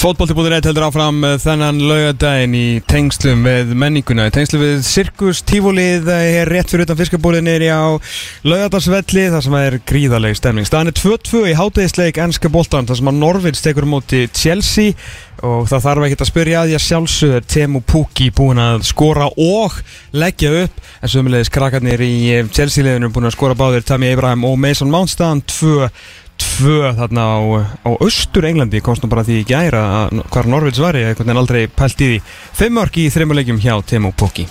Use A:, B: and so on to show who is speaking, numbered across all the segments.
A: Fótbolti.net heldur áfram eh, þennan laugadaginn í tengslum við menninguna, í tengslum við Sirkus Tífólið er rétt fyrir utan fiskabólið nýri á laugadagsvelli þar sem er gríðarleg stemning. Staðan er 2-2 í hátæðisleik ennska bóltan þar sem að Norvids tekur móti Chelsea og það þarf ekki að spyrja að ég sjálfsögur Temu Pukki búin að skora og leggja upp en sömulegis krakkarnir í Chelsea-liðinu búin að skora báðir Tammy Abraham og Mason Mount staðan 2 tvö þarna á, á austur Englandi komst nú bara því gæra að hvar Norvids var ég, einhvern veginn aldrei pælt í því. Fimm mörg í þreimulegjum hjá Temo Pukki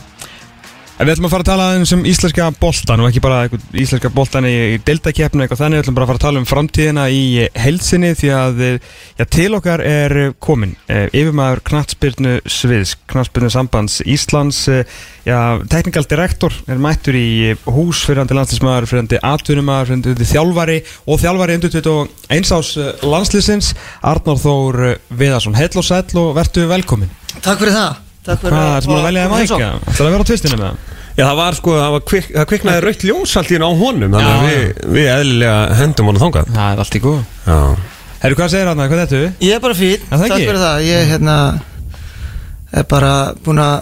A: En við ætlum að fara að tala aðeins um íslenska boltan og ekki bara íslenska boltan í, í deltakeppnu eitthvað þannig, við ætlum bara að fara að tala um framtíðina í heilsinni því að já, til okkar er komin eh, yfirmæður knatsbyrnu sviðs, knatsbyrnu sambands Íslands, eh, já, teknikal direktor er mættur í hús fyrirhandi landslýsmaður, fyrirhandi atvinnumæður, fyrirhandi þjálfari og þjálfari undir 21 ás landslýsins, Arnór Þór Viðarsson, heil og sæl og verðtu velkomin.
B: Takk fyrir það.
A: Hvað er það sem að velja að mæka? Það er að vera á tvistinu með það?
C: Já, það var sko, það, var kvik, það kviknaði raukt ljósalt hérna á honum Þannig að við, við eðlilega hendum honum þangað
A: Það er allt í góð
C: Já
A: Herru, hvað segir hann? Hvað er þetta?
B: Ég er bara fín,
A: það
B: takk fyrir það Ég hérna, er bara búin að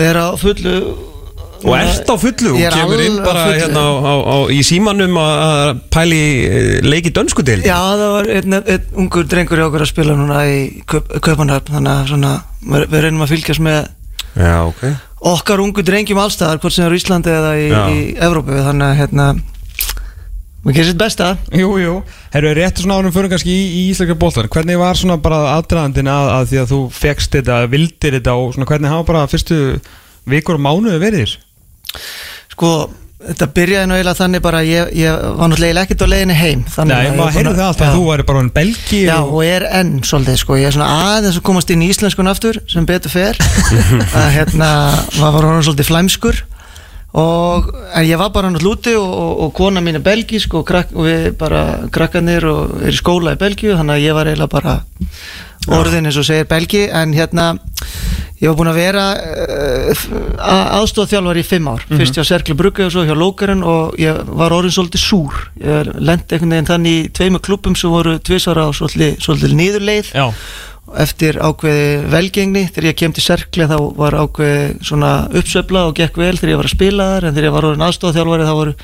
B: vera á fullu
C: Og ert á fullu og kemur inn bara hérna á, á, á, í símanum að- að pæli eh, leiki dönsku til
B: Já, það var einn, einn ungur drengur í okkur að spila núna í Kaup, Kaupanhöfn Þannig að svona, við reynum að fylgjast með
C: Já, ok.
B: okkar ungu drengjum allstaðar Hvort sem er í Íslandi eða í, í Evrópu Þannig að hérna Við gerum sitt besta.
A: Jú, jú. Herru, réttu svona árum fyrir kannski í, í íslenska bóltan Hvernig var svona bara aðdraðandinn að, að því að þú fegst þetta, vildir þetta og svona hvernig hafa bara fyrstu vikur og mánuði verið?
B: Sko, þetta byrjaði nú eiginlega þannig bara Ég, ég var náttúrulega ekkert á leiðinni heim þannig
A: Nei,
B: að ég
A: maður
B: að-
A: það alltaf að þú væri bara en belgi
B: Já,
A: og...
B: og er enn svolítið sko, ég er svona aðeins að komast inn í íslenskun aftur sem betur fer. Að hérna, maður var hann svolítið flæmskur. Og en ég var bara hann úti og, og, og kona mín er belgísk og, krak, og við bara krakkanir og er í skóla í Belgíu þannig að ég var eiginlega bara orðin eins og segir belgi en hérna ég var búin að vera uh, aðstofþjálfar í fimm ár. Fyrst hjá Serkli Brugge og svo hjá Lókarinn og ég var orðin svolítið súr. Ég lendi einhvern veginn þannig í tveimu klubbum sem voru tvisara á svolítið, svolítið niðurleið.
A: Já,
B: eftir ákveði velgengni þegar ég kem til Serkli þá var ákveði svona uppsöfla og gekk vel þegar ég var að spila þar en þegar ég var orðin aðstofþjálfari þá voru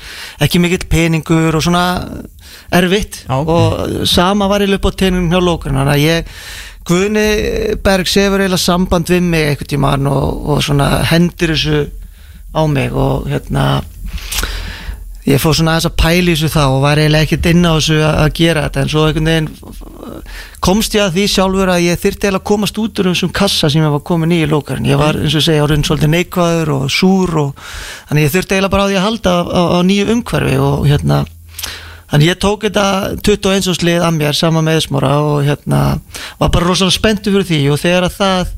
B: ekki mikill peningur og svona erfitt.
A: Já.
B: og sama var ég upp á teinum hjá Lókarinn þannig að ég Guðni Berg sefur eiginlega samband við mig einhvern tímann og, og svona hendir þessu á mig og hérna ég fór svona aðeins að pæla í þessu þá og var eiginlega ekkert inn á þessu að, gera þetta. En svo einhvern veginn komst ég að því sjálfur að ég þyrfti eiginlega að komast út úr þessum kassa sem ég var komin í í lókarinn ég var eins og segja orðin svolítið neikvæður og súr og þannig ég þurfti eiginlega bara á því að halda á, á, á nýju umhverfi og hérna Þannig ég tók þetta 21 árs lið að mér sama með Esmóra og hérna var bara rosalega spenntu fyrir því. Og þegar að það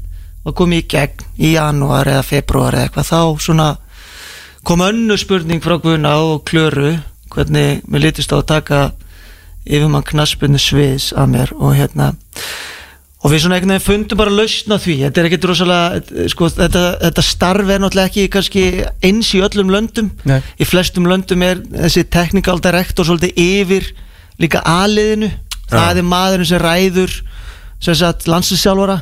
B: var komið í gegn í janúar eða februar eða eitthvað þá svona kom önnur spurning frá Guðna og Klöru hvernig mér litist á að taka yfirmann knaspunni sviðs að mér. Og hérna og við svona einhvern veginn fundum bara lausn á því. Þetta er ekkert rosalega sko, þetta, þetta starf er náttúrulega ekki kannski eins í öllum löndum.
A: Nei.
B: í flestum löndum er þessi technical director svolítið yfir líka aðliðinu. Það er maðurinn sem ræður sem sagt landsinsjálfara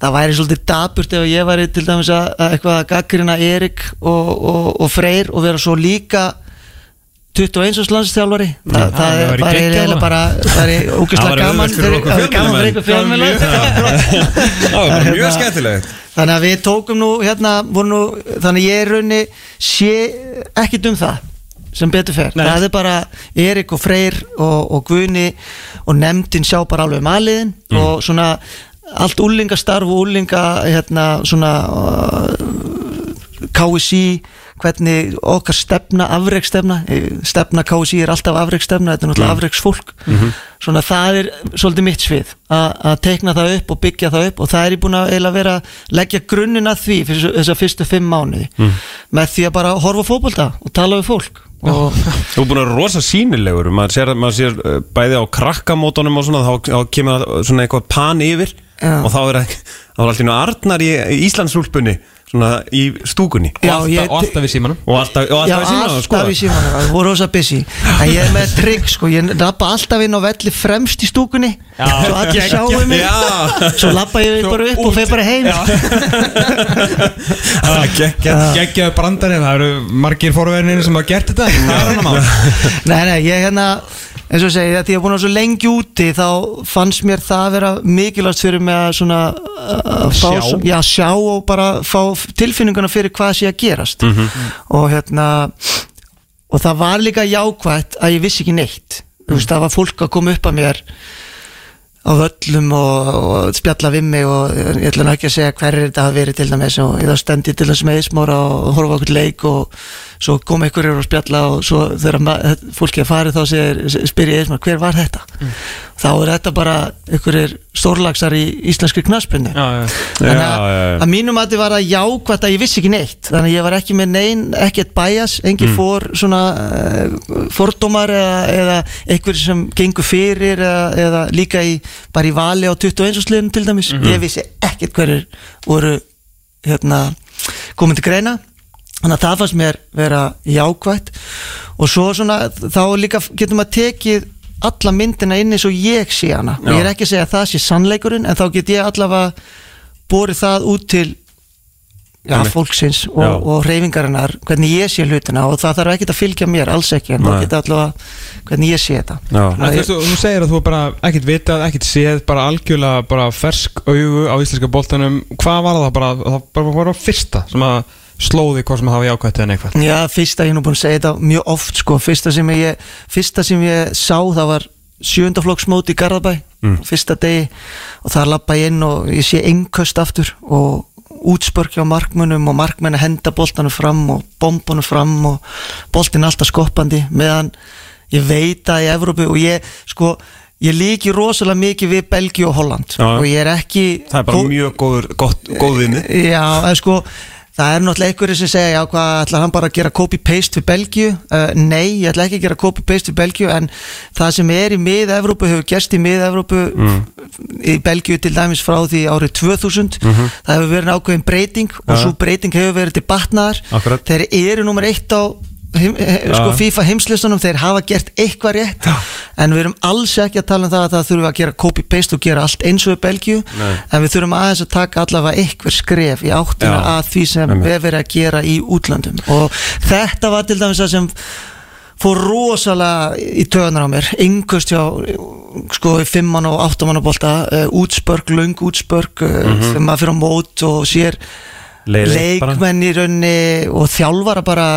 B: það væri svolítið daburt ef ég væri til dæmis að að eitthvað að gaggrina Erik og, og, og Freyr og vera svo líka 21 árs landsinsjálfari Þa, það,
A: það
B: er eiginlega bara það er ógeðslega gaman gaman fyrir ykkur fjölmjöla
C: Það var bara mjög
B: Hérna-
C: skemmtilegt.
B: Þannig að við tókum nú hérna, voru nú, þannig að ég er raunni sé ekkit um það sem betur fer,
A: Nei.
B: það er bara Erik og Freyr og, og Guðni og nefndin sjá bara alveg maliðin og svona allt úlingastarf og úlinga hérna svona uh, KSI hvernig okkar stefna, afreiksstefna stefna KSI er alltaf afreiksstefna þetta er náttúrulega afreiksfólk svona það er svolítið mitt svið að teikna það upp og byggja það upp og það er búin að eiginlega vera að leggja grunninn að því fyrir þessar fyrstu fimm mánuði. Með því að bara horfa á fótbolta og tala við fólk og
C: Þú er búin að vera rosa sínilegur maður sér, maður sér uh, bæði á krakkamótonum og svona þá, kemur svona eitthvað pan yfir
B: Já.
C: og þá er, er alltaf Arnar í, í Íslandsúlpunni svona í stúkunni.
B: Já,
A: og,
B: ég-
A: alltaf, og alltaf við símanum.
C: Og alltaf, og
B: Já,
C: alltaf í símanum að skoða
B: alltaf í símanum, það voru rosa busy. En ég er með trygg, sko, ég lappa alltaf inn á velli fremst í stúkunni Svo allir sjáu mig.
C: Já.
B: Svo lappa ég bara upp og feir bara heim.
A: Það er geggjaði brandari Það eru margir fórverðinir sem hafa gert þetta. Það er hann að má
B: Nei, nei, ég hérna eins og segi, því ég er búin að svo lengi úti þá fannst mér það að vera mikilvægt fyrir mig að svona að fá,
A: Sjá.
B: svo- já, sjá og bara fá tilfinninguna fyrir hvað sé að gerast. Og hérna og það var líka jákvætt að ég vissi ekki neitt. Þú veist, það var fólk að koma upp að mér á völlum og, og spjalla við mig og ég ætla nú ekki að segja hverju þetta hafi verið til dæmis og ég þá stendi til þess með Ísmóra og horfa okkur leik og svo kom einhverjur og spjalla og svo þegar fólki að fari þá segir, spyr ég Ísmóra hver var þetta? Þá er þetta bara einhverjir stórlagsar í íslenski knaspinni
A: Já, já.
B: þannig
C: Já,
B: að,
C: já, já.
B: að mínum að þið var að jákvæmt að ég vissi ekki neitt. Þannig að ég var ekki með neinn, ekkert bias engin fór svona uh, fordómar eða, eða einhverjir sem gengur fyrir eða, eða líka í, bara í vali á 21. sliðinu til dæmis. Ég vissi ekkert hverjir voru hérna komið til greina þannig að það fannst mér vera jákvætt og svo svona þá líka getur maður tekið alla myndina inn eins og ég sé hana og ég er ekki að segja að það sé sannleikurinn en þá get ég allavega borið það út til já,
C: Einmitt.
B: fólksins og,
C: Já.
B: og reyfingarinnar hvernig ég sé hlutina og það þarf ekki að fylgja mér alls ekki en þá
C: Nei.
B: get allavega hvernig ég sé þetta
C: Já.
A: En þú þú segir að þú bara ekkert vitað, ekkert séð, bara algjörlega bara fersk augu á íslenska boltanum Hvað var það bara, það bara var á fyrsta sem að slóði hvað sem hafa jákvætt eða neikvætt.
B: Já, fyrsta, ég er nú búin að segja þetta mjög oft sko, fyrsta sem ég, fyrsta sem ég sá það var sjöndaflokksmót í Garðabæ fyrsta degi. Og þar lappa ég inn og ég sé einköst aftur og útspörkja á markmunum og markmenn að henda boltanum fram og bombunum fram og boltin alltaf skoppandi meðan ég veit að í Evrópu og ég sko ég líki rosalega mikið við Belgi og Holland.
C: Já.
B: og ég er ekki
C: Það er bara mjög góður, gott, góð vinni
B: Já, en sko það er náttúrulega einhverju sem segja já, hvað ætlar hann bara að gera copy-paste við Belgíu? Uh, nei, ég ætla ekki að gera copy-paste við Belgíu en það sem er í mið-Evrópu hefur gerst í mið-Evrópu í Belgíu til dæmis frá því árið 2000 það hefur verið ákveðin breyting og
C: Ja.
B: svo breyting hefur verið til batnaðar.
C: Akkurat.
B: þeir eru nummer eitt á heim, he, sko. FIFA heimslistunum þeir hafa gert eitthvað rétt en við erum alls ekki að tala um það að það þurfum að gera copy-paste og gera allt eins og við Belgíu
C: Nei.
B: en við þurfum aðeins að taka allavega eitthvað skref í áttina
C: Já.
B: að því sem
C: Einmitt.
B: við verið að gera í útlöndum og þetta var til dæmis það sem fór rosalega í töðunar á mér yngust hjá sko í fimmann og áttamannabólta uh, útspörk, löng útspörk uh, þegar maður fyrir á mót og sér
C: bara.
B: leikmenn í raunni og þjálfara bara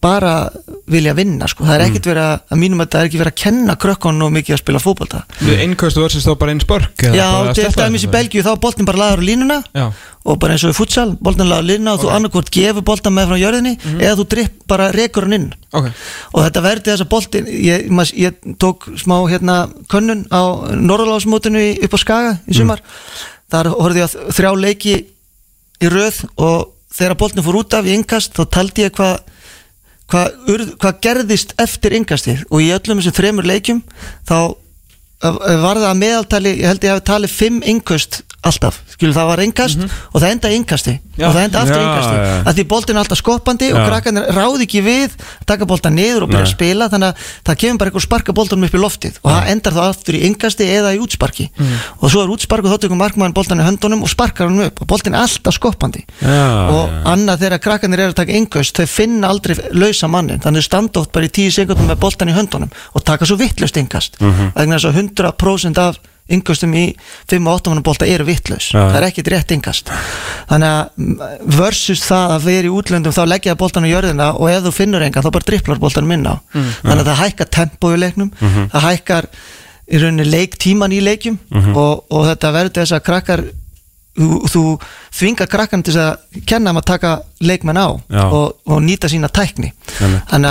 B: bara vilja vinna sko. það er ekkert verið að, að mínum að það er ekki verið að kenna krökkunum og mikið að spila fótbolta.
A: Við innköstu versus þá bara einn spörk eða
B: Já, til
A: sleppa
B: dæmis í? Belgíu þá er boltin bara laður á línuna
A: Já,
B: og bara eins og í futsal, boltin laður á línuna og þú annarkvort gefur boltan með frá jörðinni eða þú dripp bara rekur hann inn.
A: Ok.
B: Og þetta verði þess að boltin ég, mas, ég tók smá hérna könnun á Norðalásmótinu í- upp á Skaga í sumar. Þar horfði ég á þrjá leiki í röð og þegar boltin fór út af í yngast þá taldi ég hvað hvað hvað gerðist eftir yngastið og í öllum þessum þremur leikjum þá var það að meðaltali ég held ég hafi talið fimm yngust alltaf, skilur það var yngast og það enda yngasti
A: Já.
B: og það enda aftur
C: Já,
B: yngasti
C: já,
B: að því boltin er alltaf skoppandi og
C: Já.
B: krakkarnir ráði ekki við að taka boltan niður og byrja að
C: Nei.
B: spila þannig að það kemur bara eitthvað sparka boltanum upp í loftið og það endar þá aftur í yngasti eða í útsparki. Og svo er útspark og þá tekur markmann boltan í höndunum og sparkar hann upp og boltin er alltaf skoppandi. Og annað þegar krakkarnir eru að taka yngust þau finna aldrei lausa mannin þannig oft bara í tíu sekundum með boltan í höndunum og taka svo vittlust yngast
C: Mhm.
B: vegna þess að 100% af yngustum í 5 og 8 mann bolta eru vittlaus
C: Já.
B: það er ekkit rétt yngast þannig að mm, versus það að vera í útlöndum þá leggja það boltan á jörðina og ef þú finnur enga þá bara dripplar boltan minna á. Þannig að það hækkar tempo í leiknum það hækkar í rauninni leiktíman í leikjum og, og þetta verður þess að krakkar þú, þú þvinga krakkan til að kenna um að taka leikmenn á og, og nýta sína tækni. Að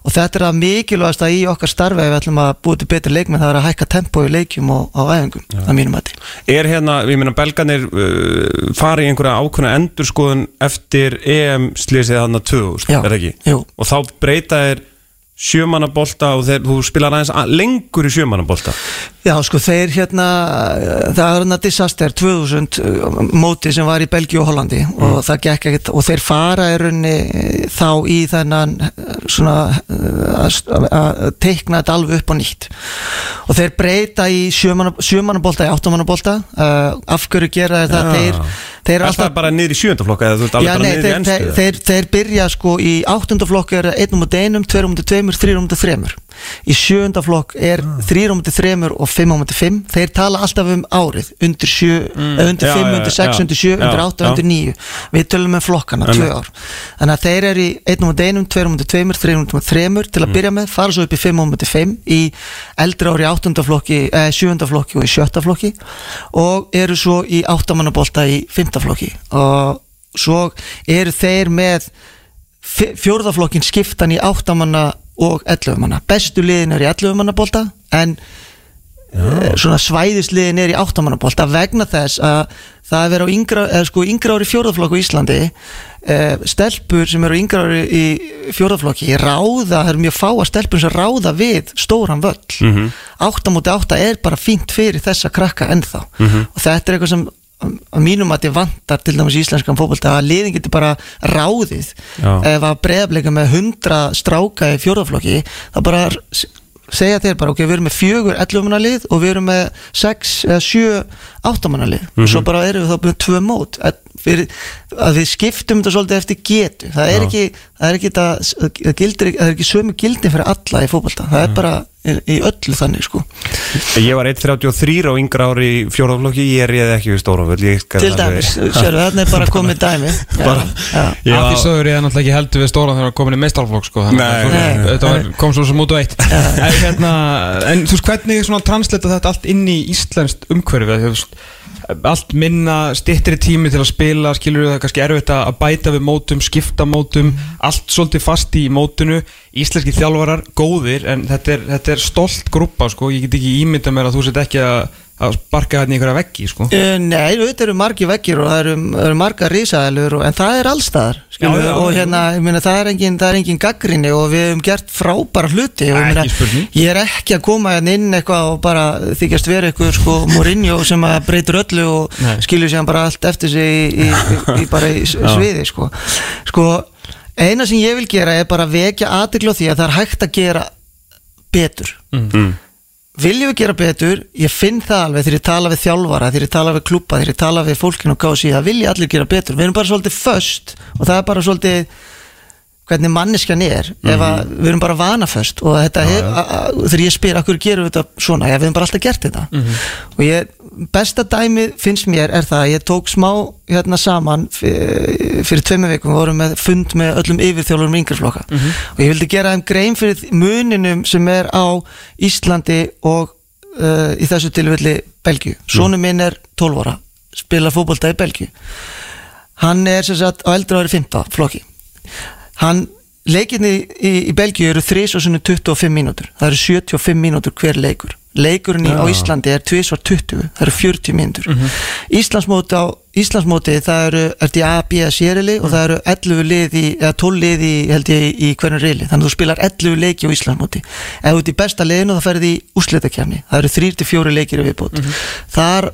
B: og þetta er að mikilvægast að í okkar starfi ef við ætlum að búið til betri leikmenn það er að hækka tempo í leikjum og á æfingum að mínum að
C: Er hérna, ég meina belganir uh, fari í einhverja ákveðna endurskoðun eftir EM slísið þarna 2000,
B: Já,
C: er það ekki?
B: jú.
C: Og þá breyta þeir sjömannabolta og þeir, þú spilar aðeins að, lengur í sjömannabolta?
B: Já, sko, þeir hérna, það er hérna Disaster 2000 uh, móti sem var í Belgíu og Hollandi og það gekk ekkert og þeir fara í rauninni þá í þennan svona að teikna þetta alveg upp á nýtt. Og þeir breyta í sjömannabolta í áttamannabólta uh, af hverju gera það?
C: Já.
B: þeir, þeir
C: Er það bara niður í sjöndaflokka eða þú ert alveg bara niður í ennstu
B: þeir, þeir, þeir byrja sko í áttundaflokk er 1 mútið 1, 2 mútið 2, 3 mútið 3 í sjöundaflokk er
C: Ah.
B: 3 mútið 3 og 5 mútið 5 þeir tala alltaf um árið undir 7, mm. 5,
C: já,
B: undir 6,
C: já.
B: undir 7,
C: Já,
B: undir 8,
C: já.
B: undir 9 við tölum með flokkana, 2
C: Einmitt.
B: ár þannig að þeir eru í 1 mútið 1, 2 mútið 2 3 mútið 3 til
C: Mm.
B: að byrja með fara svo upp í 5 mútið 5 í eldra ári áttundaflokki, eh, sjöundaflokki og í sjöttaflokki og eru svo í áttamannabolta í fymtaflokki og svo eru þeir með fjórðaflokkin skiptan í áttamanna og ellufumanna bestu liðin er í ellufumannabolta en eh, svona svæðisliðin er í áttamannabolta vegna þess að það er verið á yngra, eða sko yngra ári fjórðaflokku í Íslandi eh, stelpur sem eru á yngra ári í fjórðaflokki ráða, það eru mjög fáa stelpur sem ráða við stóran völl. Mm -hmm. áttamóti átta er bara fínt fyrir þessa krakka ennþá. Og þetta er eitthvað sem að mínum að þetta vantar til dæmis í íslenskan fótbolta að liðin getur bara ráðið.
C: Já.
B: ef að breyðableika með 100 stráka í fjórðaflokki þá bara segja þeir bara ok, við erum með fjögur 11 lið og við erum með 6 eða 7 8 lið. Og svo bara erum við þá með tvö mót. Að, fyrir, að við skiptum þetta svolítið eftir getu. Það er
C: Já.
B: ekki, það er ekki það, það, gildir, það er ekki sömu gildin fyrir alla í fótbolta. Það er bara í, í öllu þannig sko.
C: Ég var 1.33 á yngra ári í fjórðaflokki Ég réði ekki við stóraföll ég
B: til dæmis, sérðu, þarna er bara komið dæmi. Já,
C: Bara-
B: já.
C: Ég
A: Af því sögur ég er náttúrulega ekki heldur við stóran þegar hann komin í meistarflokk sko. Að Þetta var- kom svo sem út og eitt. En, hérna, en þú veist hvernig svona translita þetta allt inn í íslenskt umhverfi? Þú veist, allt minna stittri tími til að spila skilur það kannski erfitt að bæta við mótum skipta mótum, allt svolítið fast í mótunu, íslenski þjálfarar góðir en þetta er, þetta er stolt grúpa sko, ég get ekki ímynda mér að þú set ekki að, að sparka hérna í einhverja veggi sko
B: Uh, Nei, þetta eru margi veggir og það eru, eru marga risaðalur og, en það er allstaðar
A: Já, já,
B: og hérna, ég meina, það er engin, það er engin gaggrinni og við hefum gert frábæra hluti og
A: spurning.
B: ég er ekki að koma hérna inn eitthvað og bara þykjast vera eitthvað sko Mourinho sem að breytur öllu og
A: Nei.
B: skilur sér bara allt eftir sig í, í, í, í bara í s- sviði sko. sko, eina sem ég vil gera er bara vekja aðteglu á því að það er hægt að gera betur
C: Mm.
B: Viljum við gera betur, ég finn það alveg þegar ég tala við þjálfara, þegar ég tala við klúpa þegar ég tala við fólkinu og kási, það vilja allir gera betur. Við erum bara svolítið föst og það er bara svolítið hvernig manneskjan er ef að við erum bara vanaföst og þetta hef, a, a, þegar ég spyr akkur gerum við þetta svona, já við erum bara alltaf gert þetta. Og ég, besta dæmi finnst mér er það að ég tók smá hérna saman fyrir, fyrir tveimu vikum, við vorum með fund með öllum yfirþjólurum yngreflokka og ég vildi gera þeim grein fyrir muninum sem er á Íslandi og uh, í þessu tilfelli Belgíu, sonu minn er 12 ára spila fótbolta í Belgíu. Hann er sem sagt á eldra ári 15 flokki hann leikinni í, í Belgíu eru 3 og 25 mínútur. Það eru 75 mínútur hver leikur. Leikurinn í, á Íslandi er 2 og 20 það eru 40 mínútur. Íslandsmóti á Íslandsmóti það eru er í A, B, C riðli og það eru 11 lið í, eða 12 lið í held ég í, hvernig riðli, þannig að þú spilar 11 leiki á Íslandsmóti, ef þú ert í besta liðinu þá ferði í úslitakefni, það eru 3-4 leikir viðbót, þar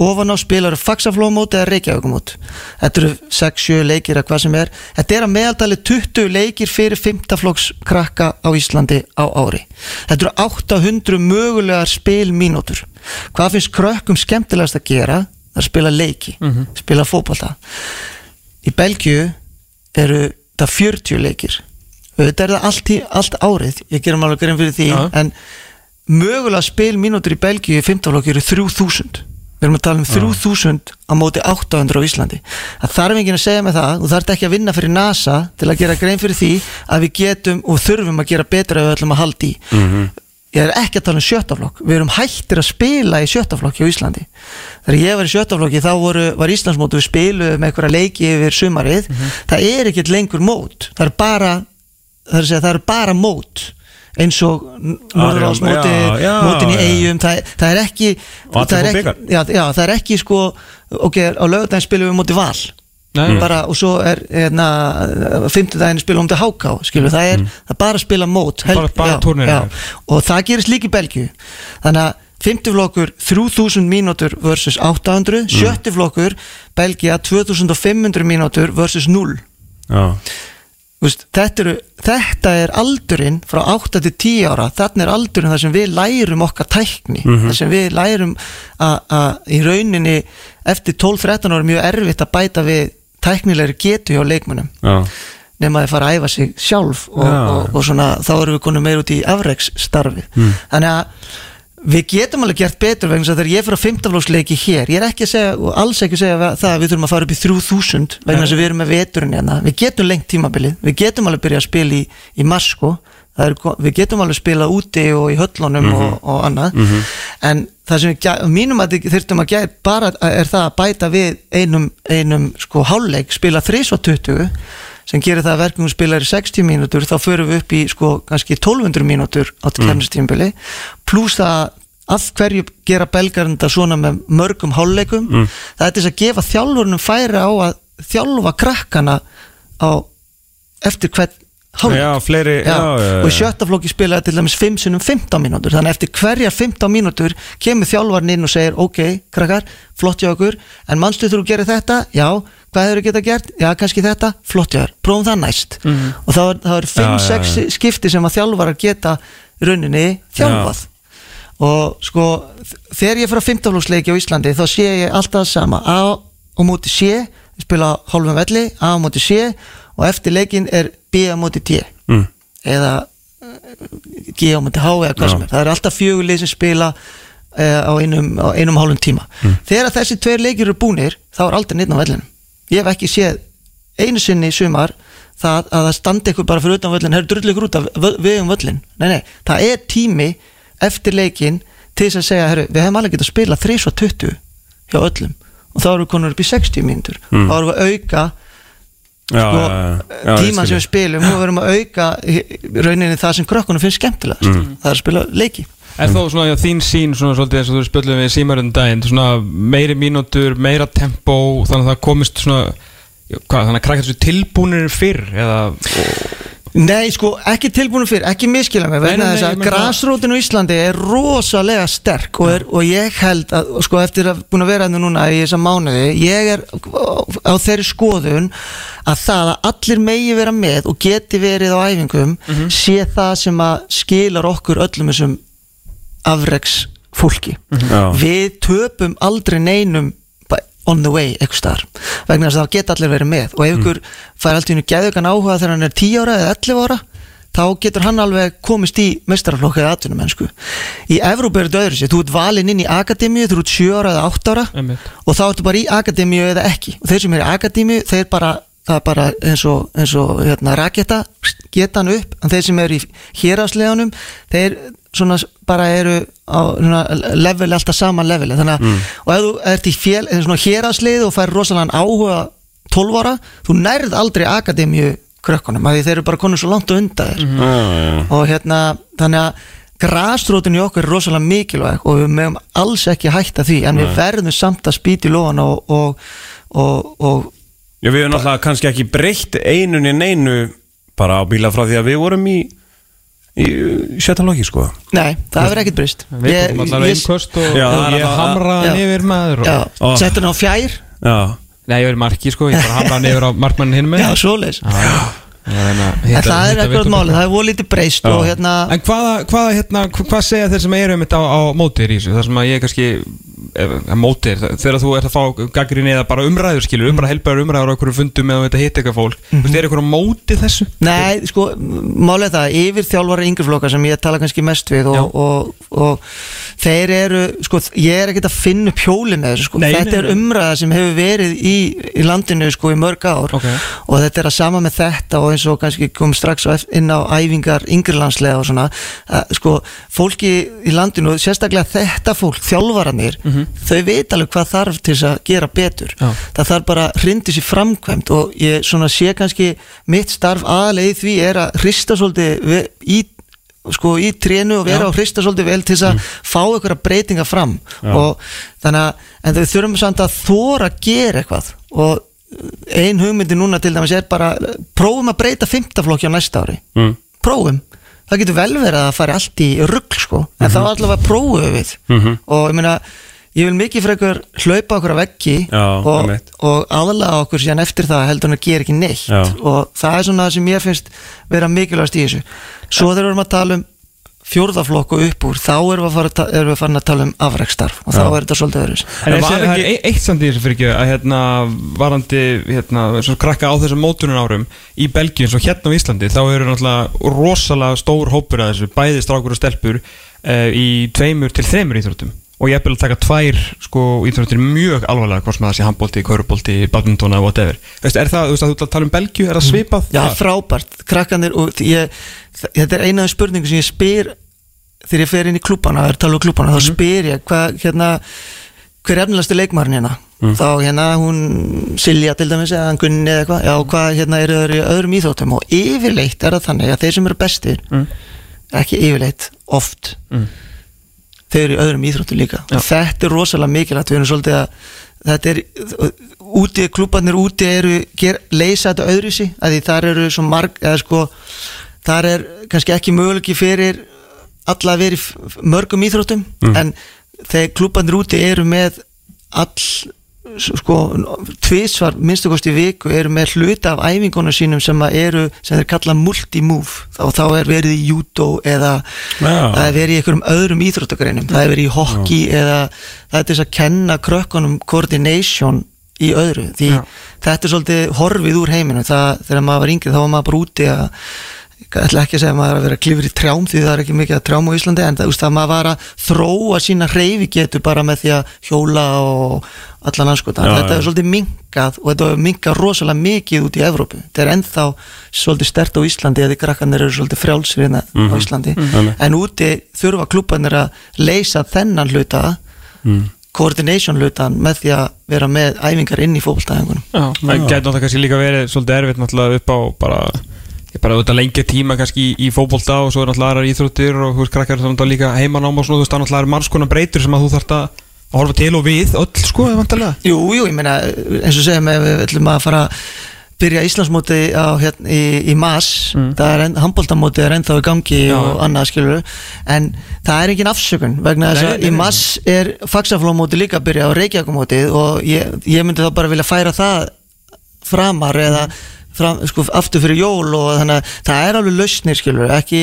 B: ofan á spilaru faxaflómót eða reykjavíkumót þetta eru 6-7 leikir eða hvað sem er. Þetta er að meðaldali 20 leikir fyrir 5. flokks krakka á Íslandi á ári. Þetta eru 800 mögulegar spilmínútur. Hvað finnst krökkum skemmtilegast að gera? Það er að spila leiki, spila fótbolta. Í Belgíu eru það 40 leikir. Þetta er það allt, í, allt árið. Ég gerum alveg grein fyrir því
A: Já.
B: en mögulega spilmínútur í Belgíu í 15 flokki eru 3000 við erum að tala um 3000 á móti 800 á Íslandi. Það þarf enginn að segja með það. Og þarf ekki að vinna fyrir NASA til að gera grein fyrir því að við getum og þurfum að gera betra ef við ætlum að halda í. Ég er ekki að tala um sjöttaflokk við erum hættir að spila í sjöttaflokki á Íslandi. Þegar ég var í sjöttaflokki þá voru, var Íslandsmót við spiluðum einhverja leiki yfir sumarið. Það er ekkert lengur mót. Það er bara það er, segja, það er bara mót eins og
C: já, já,
B: mótin í
C: já.
B: eigum það, það er ekki það er ekki, já, já, það er ekki sko ok, á lögudaginn spilum við móti val.
A: Nei.
B: bara, og svo er hérna, fimmtudaginn spila um til HK skilur, það er, það er bara að spila mót
A: Mm. Bara- bara turneringar.
B: og það gerist líka í Belgíu. Þannig að fimmtuflokkur 3000 mínútur versus 800 sjöttiflokkur Belgía 2500 mínútur versus 0
C: Já,
B: Vist, þetta, eru, þetta er aldurinn frá 8 til 10 ára. Þarna er aldurinn þar sem við lærum okkar tækni. Þar sem við lærum að í rauninni eftir 12-13 ára er mjög erfitt að bæta við tæknilegri getu hjá leikmönnum.
C: Já,
B: nema að fara að æfa sig sjálf og,
C: Já.
B: og, og svona, þá erum við konum meir út í afreiksstarfi þannig að við getum alveg gert betur vegna að þegar ég fyrir að fimmtaflóksleiki hér ég er ekki að segja, og alls ekki að segja það að við þurfum að fara upp í 3000 vegna þess að við erum með veturinn hérna, við getum lengt tímabilið. Við getum alveg byrjað að spila í, í mars sko. Það er, við getum alveg spilað úti og í höllunum og, og annað. En það sem við mínum að þurftum að gera bara er það að bæta við einum, einum sko hálfleik spila 3 og 20 sem gerir það að verkefum spilar í 60 mínútur þá förum við upp í sko kannski 1200 mínútur á mm. pluss það af hverju gera belgarenda svona með mörgum hálfleikum. Það er þess að gefa þjálfurnum færi á að þjálfa krakkana á eftir hvern
C: já, fleiri
B: Já,
C: já,
B: og í sjötta flokki spilaði til dæmis 5 sinum 15 mínútur. Þannig eftir hverja 15 mínútur kemur þjálfarinn inn og segir ok, krakkar, flott hjá okkur en mannstu þú gerir þetta, já. Hvað hefur geta gert, já kannski þetta, flott hjá þér. Prófum það næst. Og þá er, þá er 5-6
C: Já, já,
B: skipti sem að þjálfarar geta rauninni þjálfað. Og sko þegar ég fyrir að 15 flokksleiki á Íslandi þá sé ég alltaf það sama. A og móti ég spila á hálfum velli. A og móti C og eftir leikin er B á móti D
C: Mm.
B: eða G á móti H eða hvað sem er. Það er alltaf fjögulið sem spila uh, á einum, á einum hálfum tíma. Þegar þessi tveir leikir eru búnir þá er aldrei neitt á vellinum. Ég hef ekki séð einu sinni í sumar það að það standi ykkur bara fyrir utan völlin hefur drullið ykkur út af við um völlin nei, nei, það er tími eftir leikin til þess að segja, herru, við hefum alveg getað að spila 3 og 20 hjá öllum. Og þá erum við konur upp í 60 mínútur. Þá erum við að auka
C: já,
B: sko, tíman sem við spilum og við erum að auka rauninni það sem krökkunum finnst skemmtilegast. Það er að spila leiki.
A: Er þó svona já, þín sín svona svolítið eins og þú spjöldum við símarinn daginn svona meiri mínútur, meira tempo þannig að það komist svona já, hvað, þannig að krakkar þessu tilbúnir fyrr eða
B: Nei, sko, ekki tilbúinu fyrir, ekki miskila mig vegna þess að grasrótin á Íslandi er rosalega sterk og, er, og ég held að, sko, eftir að búin að vera hérna núna í þessa mánuði, ég er á þeirri skoðun að það að allir megi vera með og geti verið á æfingum sé það sem að skilar okkur öllum þessum afreks fólki
C: Já.
B: við töpum aldrei neinum on the way eitthvað staðar. Vegna þess að það geta allir verið með. Og ef ykkur fær alltaf innu geðugan áhuga þegar hann er 10 ára eða 11 ára þá getur hann alveg komist í mestaraflokk eða atvinnumennsku. Í Evrópu er þetta öðru sér, þú ert valinn inn í akademíu þú ert 7 ára eða 8 ára
A: Einmitt.
B: og þá ertu bara í akademíu eða ekki. Og þeir sem er í akademíu, þeir bara það er bara eins og, eins og hérna, raketa, geta hann upp. En þeir sem eru í hérasleganum þeir svona bara eru á level, alltaf sama level. Þannig að, og ef þú ert í fél, héraslið og fær rosalega áhuga 12 ára, þú nærð aldrei akademíu krökkunum, af því þeir eru bara konur svo langt undan þér.
C: Já, já.
B: og hérna, þannig að grasrótin í okkur er rosalega mikilvæg og við mögum alls ekki hætta því en við verðum samt að spýti lofan og, og, og, og
C: Já, við erum náttúrulega kannski ekki breytt einun í neinu bara á bíla frá því að við vorum í sjötta loki, sko.
B: nei, það hefur ekkert breyst.
A: Við tókum allar einnkost og,
C: Já, það er
A: ég
C: alltaf-
A: hamraði
B: Já.
A: yfir maður og,
C: Ó.
B: settur hann á fjær.
C: Já,
A: Nei, ég verið marki sko, ég bara hamraði yfir á markmannin hinn með
B: Já, svoleiðis.
A: En
B: það er ekkert málið, það er voru lítið breyst og hérna
A: En hvaða, hvaða, hérna, hva- hvað segja þeir sem eru um þetta á, á mótir í þessu? Það sem að ég kannski, mótir, þegar þú ert að fá gaggrinni eða bara umræður skilur, um bara helbar umræður á einhverju fundum eða þetta hitt eitthvað fólk, mm -hmm. er eitthvað á móti þessu?
B: Nei, sko, er það, yfir þjálfara yngreflokka sem ég tala kannski mest við
A: Já.
B: og, og, og þeir eru, sko, ég er ekkert að finna upp hjóli með þessu, sko,
A: Nei,
B: þetta
A: nei,
B: er umræða sem hefur verið í, í landinu, sko, í mörg ár
A: Ok.
B: og þetta er að sama með þetta og eins og kannski kom strax inn á æfingar yngrilandslega og svona, að, sko, fólki í landinu, sérstaklega þetta fólk, þjálfaranir, þau veit alveg hvað þarf til þess að gera betur.
A: Já.
B: það þarf bara að hrindi sér framkvæmt og ég svona sé kannski mitt starf aðalega í því er að hrista svolítið í sko í trénu og vera
A: Já.
B: og hrista svolítið vel til þess að fá einhverja breytinga fram. Og þannig að en þau þurfum samt að þóra að gera eitthvað. Og ein hugmyndi núna til dæmis er bara prófum að breyta fymtaflokki á næsta ári.
C: Mm.
B: prófum, það getur vel verið að fari allt í rugg sko, en
C: Mhm.
B: þá allavega prófum við. Og ég meina ég vil mikið frekar hlaupa okkur að veggi
C: Já,
B: og, og aðlaga okkur síðan eftir það heldur en að gera ekki neitt.
C: Já.
B: og það er svona það sem ég finnst vera mikilvægast í þessu. Svo þegar við erum að tala um fjórðaflokk og upp úr, þá erum við, að fara, farin að tala um afrekstarf og þá
C: Já.
B: er þetta svolítið öðruðs
A: En
C: En
A: er,
C: var
A: það er
C: ekki-
A: e- eitt samt í þessu fyrir ekki að hérna varandi hérna, svo krakka á þessum mótunum árum í Belgíu og hérna á Íslandi þá eru náttúrulega rosalega stór hópur að þessu, bæði strákur og stelpur uh, í tveimur til þreimur íþróttum og ég er að taka tvær sko, íþróttir mjög alvarlega hvort sem það sé handbólti, kaurubólti, badmintona whatever. Veist, er það, þú veist að þú tala um Belgíu, er það svipað?
B: Já, frábært, krakkanir og ég, þetta er eina af spurningu sem ég spyr þegar ég fer inn í klúbana, það er tala um klúbana, þá spyr ég hvað, hérna hver er efnilegasti leikmarin hérna? Þá hérna hún Silja til dæmis eða hann Gunni eða eitthvað, já hvað hérna eru í öðrum íþróttum? Og yfirleitt er það þannig að þeir sem eru bestir ekki yfirleitt, oft þeir eru í öðrum íþróttum líka
A: Já.
B: þetta er rosalega mikilvægt við erum svolítið að þetta er úti, klúbarnir úti eru ger, leysa þetta öðru sí að því þar eru svo marg eða sko, þar er kannski ekki möguleiki fyrir alla að vera í mörgum íþróttum en þegar klúbarnir úti eru með all sko, tvísvar minnstakosti viku eru með hluta af æfingunum sínum sem eru, sem þeir kalla multi-move. Þá, þá er verið í judo eða
C: Já.
B: það er verið í einhverjum öðrum íþróttagreinum. Það er verið í hockey eða það er til þess að kenna krökkunum coordination í öðru. Því
A: Já.
B: þetta er svolítið horfið úr heiminu það, þegar maður var yngri þá var maður bara úti að ég ætla ekki að segja að maður er að vera klifur í trjám því það er ekki mikið að trjám á Íslandi en það, þú veist, að maður var að þróa sína hreyfi getur bara með því að hjóla og allan anskotan.
C: Já,
B: þetta
C: já.
B: er svolítið minkað og þetta er minkað rosalega mikið út í Evrópu. Þetta er ennþá svolítið stert á Íslandi eða krakkanir eru svolítið frjálsir hérna á Íslandi.
C: Mhm.
B: en úti þurfa klúbanir að leysa þennan hluta
C: Mm.
B: coordination hlutan með því að vera með æfingar inn í fótboltæðingunum
A: Já, það gæti náttúrulega kannski líka verið svolítið erfitt náttúrulega upp á bara bara auðvitað lengja tíma kannski í, í fótbolta og svo er náttúrulega aðrar íþróttir og þú veist krakkar sem náttúrulega líka heimanám og svona þú veist það er náttúrulega margs konar breytur sem að þú þarft að horfa til og við öll sko vantarlega
B: Jú, jú, ég meina eins og segjum ef við ætlum að fara að byrja Íslandsmóti á, hérna, í, í MAS það er enn, handbóltamóti er ennþá í gangi
A: Já.
B: og annað skilur en það er engin afsökun vegna þess að í
A: nei.
B: MAS er faxaflómóti líka að byrja á Reykjavíkumótið og ég, ég myndi þá bara vilja færa það framar eða fram, sko, aftur fyrir jól og þannig að það er alveg lausnir skilur ekki,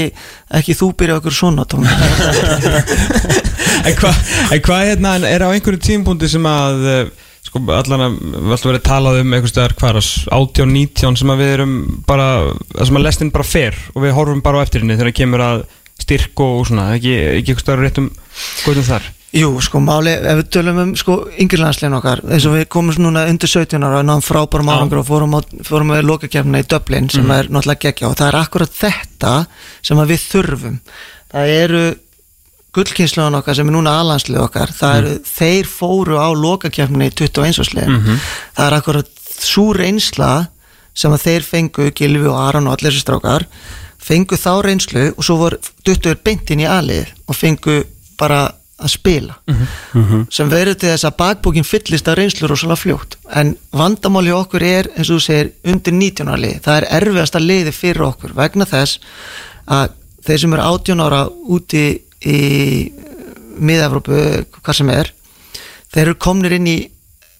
B: ekki þú byrja okkur svona tóm
A: En hvað hva, hérna er á einhverju tímpúndi sem að eh, sko allan að ætlum verið að talað um einhvers staðar hvar 18, 19 sem að við erum bara sem að lestin bara fer og við horfum bara á eftir henni þegar það kemur að styrk og svona ekki, ekki einhvers staðar réttum góðum þar
B: Jú, sko máli, ef við tölum um sko yngirlandslegin okkar, eins og við komum núna undir 17 ára og náðum frábærum árangur og fórum, á, fórum með lokakefna í Dublin sem er náttúrulega geggja og það er akkurat þetta sem við þurfum. Það eru gullkynsluðan okkar sem er núna aðlandslið okkar. Það eru, þeir fóru á lokakefni í 21 árslegin það er akkurat svo reynsla sem að þeir fengu, Gilvi og Aron og allir þessi strákar fengu þá reynslu og svo voru duttur beint inn í aðlið og fengu bara að spila. Sem verður til þess að bakbókin fyllist að reynslu rosalega fljótt. En vandamáli okkur er eins og þú segir undir 19 ára lið, það er erfiðasta liði fyrir okkur vegna þess að þeir sem eru 18 ára úti í miða-Evrópu, hvað sem er þeir eru komnir inn í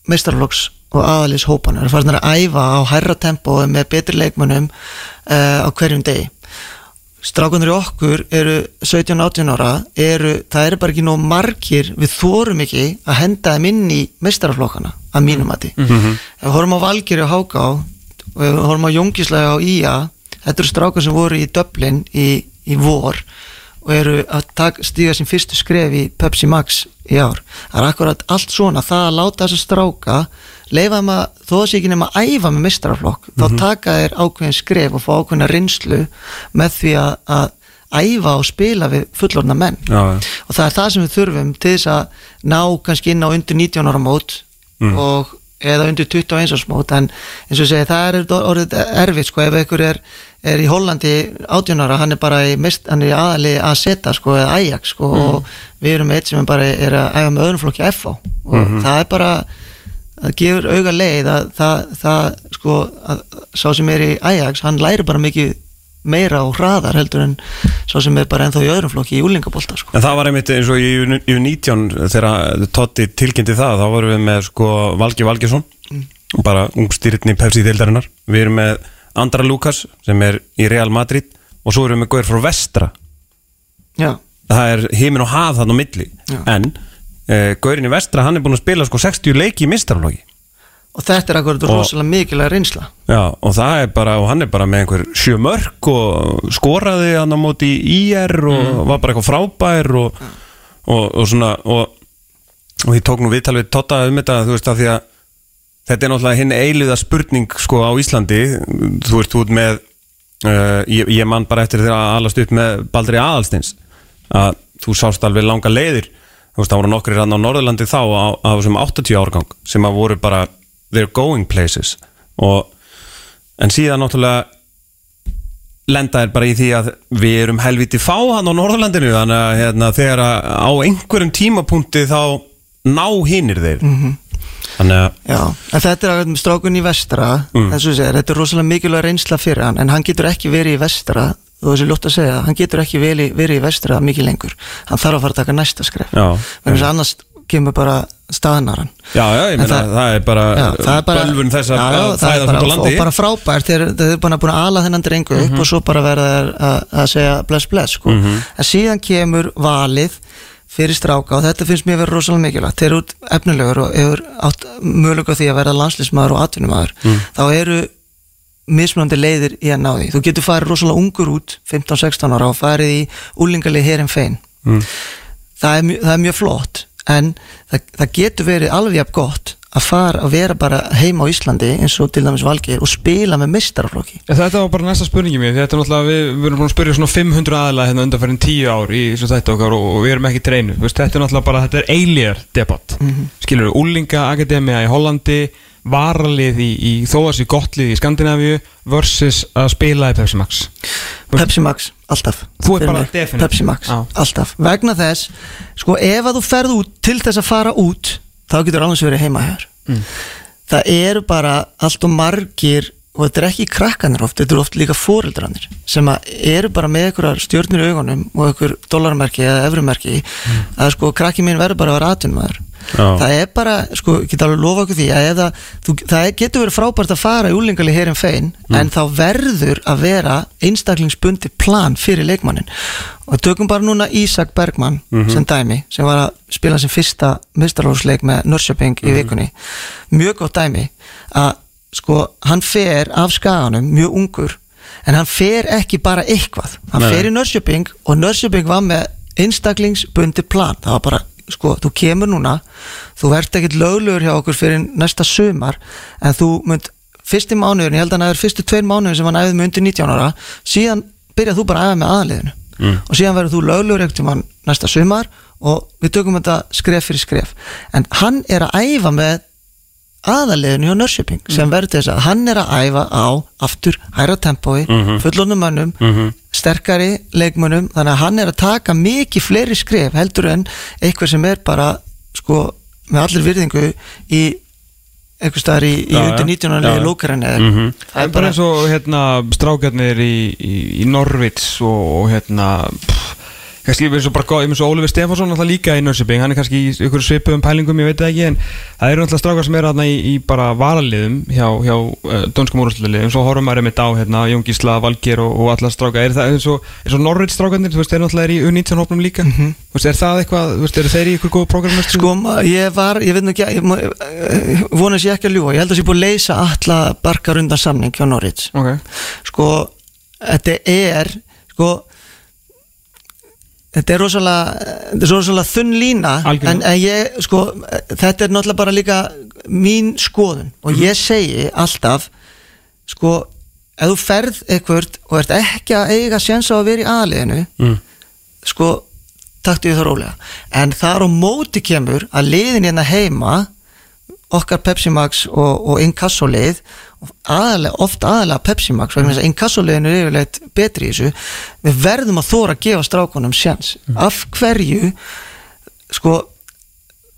B: meistarflokks og aðalis hópana eru farin að æfa á hærra tempo með betri leikmönnum uh, á hverjum degi strákunir í okkur eru 17-18 ára eru, það eru bara ekki nóg margir við þórum ekki að henda þeim inn í meistaraflokkana að mínum mati. Ef við horfum á Valgeri og Háká og ef við horfum á Jóngislega og Ía þetta eru strákar sem voru í Dublin í, í vor. og eru að stíga sín fyrstu skref í Pepsi Max í ár. Það er akkurat allt svona, það að láta þess að stráka leifa þeim að, þó að sé ekki nema að æfa með mistraflokk, þá taka þeir ákveðin skref og fá ákveðina reynslu með því að, að æfa og spila við fullorna menn.
C: Já, já.
B: og það er það sem við þurfum til þess að ná kannski inn á undir 19 ára mót og eða undir 21 árs mót en eins og segi það er orðið erfitt sko ef einhver er, er í Hollandi 18 ára hann er bara í, mist, hann er í aðali að setja sko eða Ajax sko og við erum eitt sem er bara er að æfa með öðrum flokki FH og það er bara það gefur auga leið að það, það sko, að, sá sem er í Ajax, hann læri bara mikið meira og hraðar heldur en sá sem er bara ennþá í öðrum flokki í úlingabólta sko.
C: En það var einmitt eins og í U19 þegar Totti tilkynnti það þá vorum við með sko Valgi Valgesson bara ungstýritni Pepsi deildarinnar. Við erum með Andra Lukas sem er í Real Madrid og svo erum við með Gaur frá Vestra.
B: Já,
C: það er heimin og haf þannig á milli.
B: Já.
C: en uh, Gaurin í Vestra hann er búin að spila sko 60 leiki í mistarflóki
B: og þetta er akkurat rosalega mikilvæg reynsla.
C: Já, og það er bara, og hann er bara með einhver sjö mörg og skoraði hann á móti í IR og var bara eitthvað frábær og, og, og svona og, og ég tók nú viðtal við Totta um þetta, þú veist, af því að þetta er náttúrulega hinn eiliða spurning sko á Íslandi, þú veist, ert með uh, ég, ég man bara eftir þegar að alast upp með Baldri Aðalstins að þú sást alveg langa leiðir. Þú veist, það voru nokkrir hann á Norðurlandi þá á, á þessum 80 árgang sem að voru bara they're going places. Og en síðan náttúrulega lenda er bara í því að við erum helviti fá hann á Norðurlandinu þannig að hérna, þegar að á einhverjum tímapunkti þá ná hinnir þeir. Þannig að
B: Já, en þetta er með strákun í vestra
C: Mm.
B: segir, þetta er rosalega mikilvæg reynsla fyrir hann en hann getur ekki verið í vestra þú þessi ljótt að segja, hann getur ekki verið, verið í vestra mikið lengur, hann þarf að fara að taka næsta skref. Vegna þess að annars kemur bara staðnar hann
C: já, já, ég
B: En
C: meina það,
B: það-
C: er bara,
B: bara
C: bölvun þess að fæða á landi
B: og bara frábært, þeir, eru búin að ala þennan drengu upp
C: Mhm.
B: og svo bara verða að, segja bless bless sko. en síðan kemur valið fyrir stráka og þetta finnst mér verið rosalega mikilvægt þeir eru efnilegur og átt mögulega því að verða landslýsmaður og atvinnumæður
C: Mm.
B: þá eru mismunandi leiðir í að ná því þú getur farið rosalega ungur út 15-16 ára og farið í úlingalið herin fein
C: Mm.
B: það, er, það er mjög flott en það, það getur verið alveg jafn gott að fara að vera bara heima á Íslandi eins og til dæmis Valgeir og spila með mistaraflokki
A: Þetta var bara næsta spurningi mér, þetta er náttúrulega, við, við erum búin að spyrja svona 500 aðalega hérna undanfærin 10 ár í þættu okkar og, og við erum ekki treinu, þetta er náttúrulega bara, þetta er eilíðar debatt, mm -hmm. skilur Úlinga Akademia í Hollandi, varalið í, í þóðars í gottlið í Skandinavíu versus að spila í Pepsi Max.
B: Pepsi Max, alltaf
A: Þú
B: Fyrir
A: bara
B: mig.
A: definite.
B: Pepsi Max,
A: Já.
B: alltaf Vegna þess, sko ef að þú ferð út til þess að fara út þá getur alveg verið heima hér
A: Mm.
B: það eru bara allt og margir og þetta er ekki krakkanir oft, þetta eru oft líka fóreldrarnir sem að eru bara með einhverjar stjórnir í augunum og einhver dollarmerki eða evrumerki. Að sko krakki mín verður bara að vera atvinnmaður
C: Já.
B: það er bara, sko, ég get alveg lofa okkur því að eða, þú, það getur verið frábært að fara í úlingali hér en fein en þá verður að vera einstaklingsbundi plan fyrir leikmannin og tökum bara núna Ísak Bergmann sem dæmi, sem var að spila sem fyrsta mistarlóðsleik með Norrköping í vikunni, mjög gott dæmi að sko, hann fer af skaganum mjög ungur en hann fer ekki bara eitthvað hann
C: Nei.
B: fer í Norrköping og Norrköping var með einstaklingsbundi plan það var bara, sko, þú kemur núna þú ert ekkit löglegur hjá okkur fyrir næsta sumar en þú mynd fyrsti mánuðin, ég held að hann er fyrstu tveir mánuðin sem hann æfði með undir 19 ára síðan byrjað þú bara að æfa með aðliðinu
C: Mm.
B: og síðan verður þú löglegur ekkert um hann næsta sumar og við tökum þetta skref fyrir skref en hann er að æfa með aðaliðinu hjá Nörsjöping sem verður þess að hann er að æfa á aftur hæra tempói, mm
C: Mhm.
B: fullonum mönnum
C: Mhm.
B: sterkari leikmönnum þannig að hann er að taka mikið fleiri skref heldur en eitthvað sem er bara sko með allir virðingu í einhver staðar í, í undir 19
C: Já,
B: ára
C: já.
B: lókarinn eða
C: Mhm.
A: Það er bara eins og hérna strákarnir í, í, í Norvits og, og hérna pff, kannski eins og bara eins og Ólfur Stefansson alltaf líka í Nörsiping, hann er kannski í ykkur svipum pælingum, ég veit það ekki, en það eru alltaf strákar sem eru þarna í, í bara varaliðum hjá, hjá uh, dönskum úrúsluliðum, svo horfum maður einmitt á hérna Jón Gísla, Valgir og, og alla strákar er það eins og, og Norvits strákarnir, þú veist, þeir náttúrulega er í U19 hópnum líka, þú veist, er það eitthvað, þú veist, eru þeir í ykkur góð prógramist?
B: Sko, ég var, ég veit nú ekki, ég má- eh, vonast ég ekki að ljúa, ég held að ég Norwich.
A: Ok,
B: Sko, þetta er, sko, þetta er rosalega, rosalega þunn lína, en, en ég, sko, þetta er náttúrulega bara líka mín skoðun. Og ég segi alltaf, sko, ef þú ferð eitthvað og ert ekki að eiga séns á að vera í aðliðinu,
C: Mm.
B: sko taktu ég það rólega. En þar á móti kemur að liðin hérna heima okkar Pepsi Max og, og Inkasso lið aðalega, oft aðalega Pepsi Max vegna þess að Inkasso liðin er yfirleitt betri í þessu. Við verðum að þóra að gefa strákunum sjans. Af hverju sko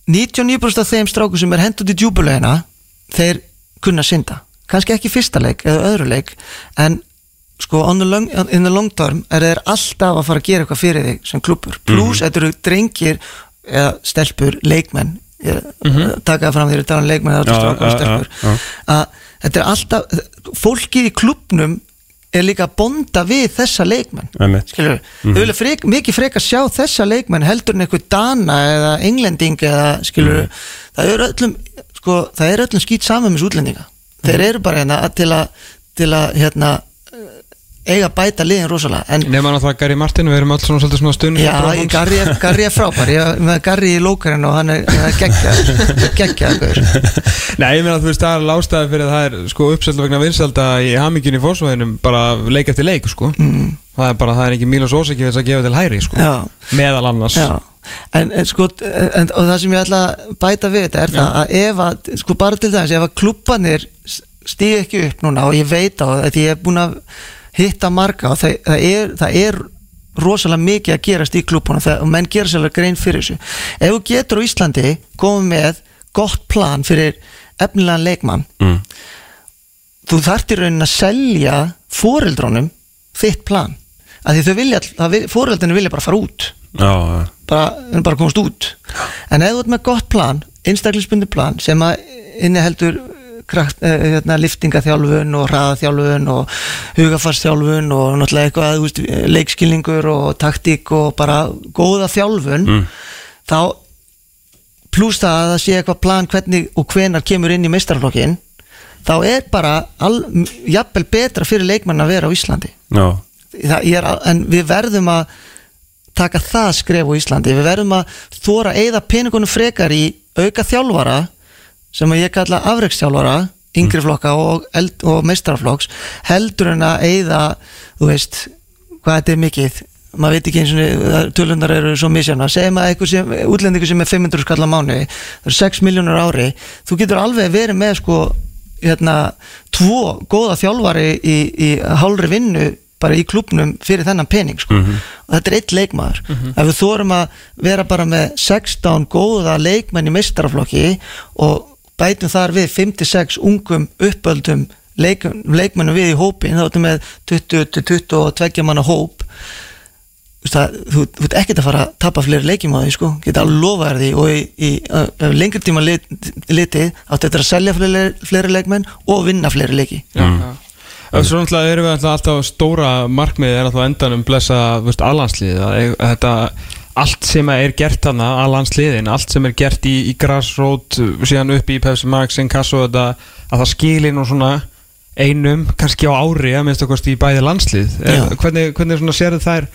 B: 99% af þeim strákum sem er hendt út í djúbulegina þeir kunna synda. Kannski ekki fyrsta leik eða öðru leik en sko the long, in the long term er þeir alltaf að fara að gera eitthvað fyrir þig sem klubur pluss þetta eru drengir eða stelpur, leikmenn ég, taka það fram þegar ég tala um leikmenn að þetta er alltaf fólkið í klubnum er líka að bonda við þessa leikmenn. Skilur við, þau vilja frek, mikið freka sjá þessa leikmenn heldur en eitthvað Dana eða Englending eða skilur við, það er öllum sko, það er öllum skýt saman með útlendinga. Þeir eru bara hérna til að til að hérna eiga að bæta liðin rosalega en
A: Nefna náttúrulega Gary Martin, við erum alls svona svolítið svona stund
B: Já, Garri, er, Garri er frábær. Ég er Garri í lókarinn og hann er, er geggjaður.
A: Nei, ég meina að þú veist, það er lástaði fyrir að það er sko uppsöldu vegna vinsalda í hamingjunni í fórsvæðinum bara leik eftir leik, sko. Mm. það er bara, það er ekki Mílos Óseki þess að gefa til hæri, sko.
B: Já.
A: meðal annars.
B: Já, en, en sko en, og það sem ég ætla að bæta við þetta er það að ef að, sko bara til dæmis ef að klubbanir stíð ekki upp núna og ég veit á það því ég er búin að hitta marga og það, það, er, það er rosalega mikið að gerast í klubbanum það, og menn gera sérlega grein fyrir þessu. Ef þú getur á Íslandi komið með gott plan fyrir efnilegan leikmann
C: mm.
B: þú þarft í raunin að selja foreldrónum þitt plan. Af því þau vilja, foreldrinu vilja bara fara út.
C: Já,
B: bara, bara komast út. En ef þú ert með gott plan einstaklisbundi plan sem að inniheldur krakt, eh, hérna, liftingaþjálfun og hraðaþjálfun og hugafarsþjálfun og náttúrulega eitthvað veist, leikskilningur og taktík og bara góða þjálfun
C: Mm.
B: þá pluss það að það sé eitthvað plan hvernig og hvenar kemur inn í meistarflokkin þá er bara jafnvel betra fyrir leikmann að vera á Íslandi. Ég er, en við verðum að taka það skref á Íslandi. Við verðum að þóra að eyða peningunum frekar í auka þjálfara sem ég kalla afreikstjálfara yngri flokka og, og meistaraflokks heldur en að eyða þú veist, hvað þetta er mikið. Maður veit ekki eins og tölundar eru svo misjana, segjum að einhver sem er 500 skall á mánu það eru 6 miljónur ári, þú getur alveg verið með sko hérna, tvo góða þjálfari í, í hálfri vinnu bara í klubnum fyrir þennan pening sko. og þetta er eitt leikmaður. Ef við þórum að vera bara með 16 góða leikmenn í meistaraflokki og bætum þar við 5-6 ungum uppöldum leik, leikmennum við í hópin þá ertu með 20-22 manna hóp. Það, þú, þú ert ekkert að fara að tapa fleiri leikjum á því sko, geta alveg lofa þér því. Og í, í uh, lengri tíma lit, litið áttu þetta að selja fleiri, fleiri leikmenn og vinna fleiri leiki.
A: Já, já. Og Svo náttúrulega erum við alltaf, alltaf stóra markmiðið er alltaf á endanum blessa að þetta allt sem er gert hana allansliðin, allt sem er gert í, í grassrót, síðan upp í Pepsi Max, Inkasso, að það skilir nú svona einum kannski á ári að minnst okkar í bæði landslið er, hvernig, hvernig svona sérðu þær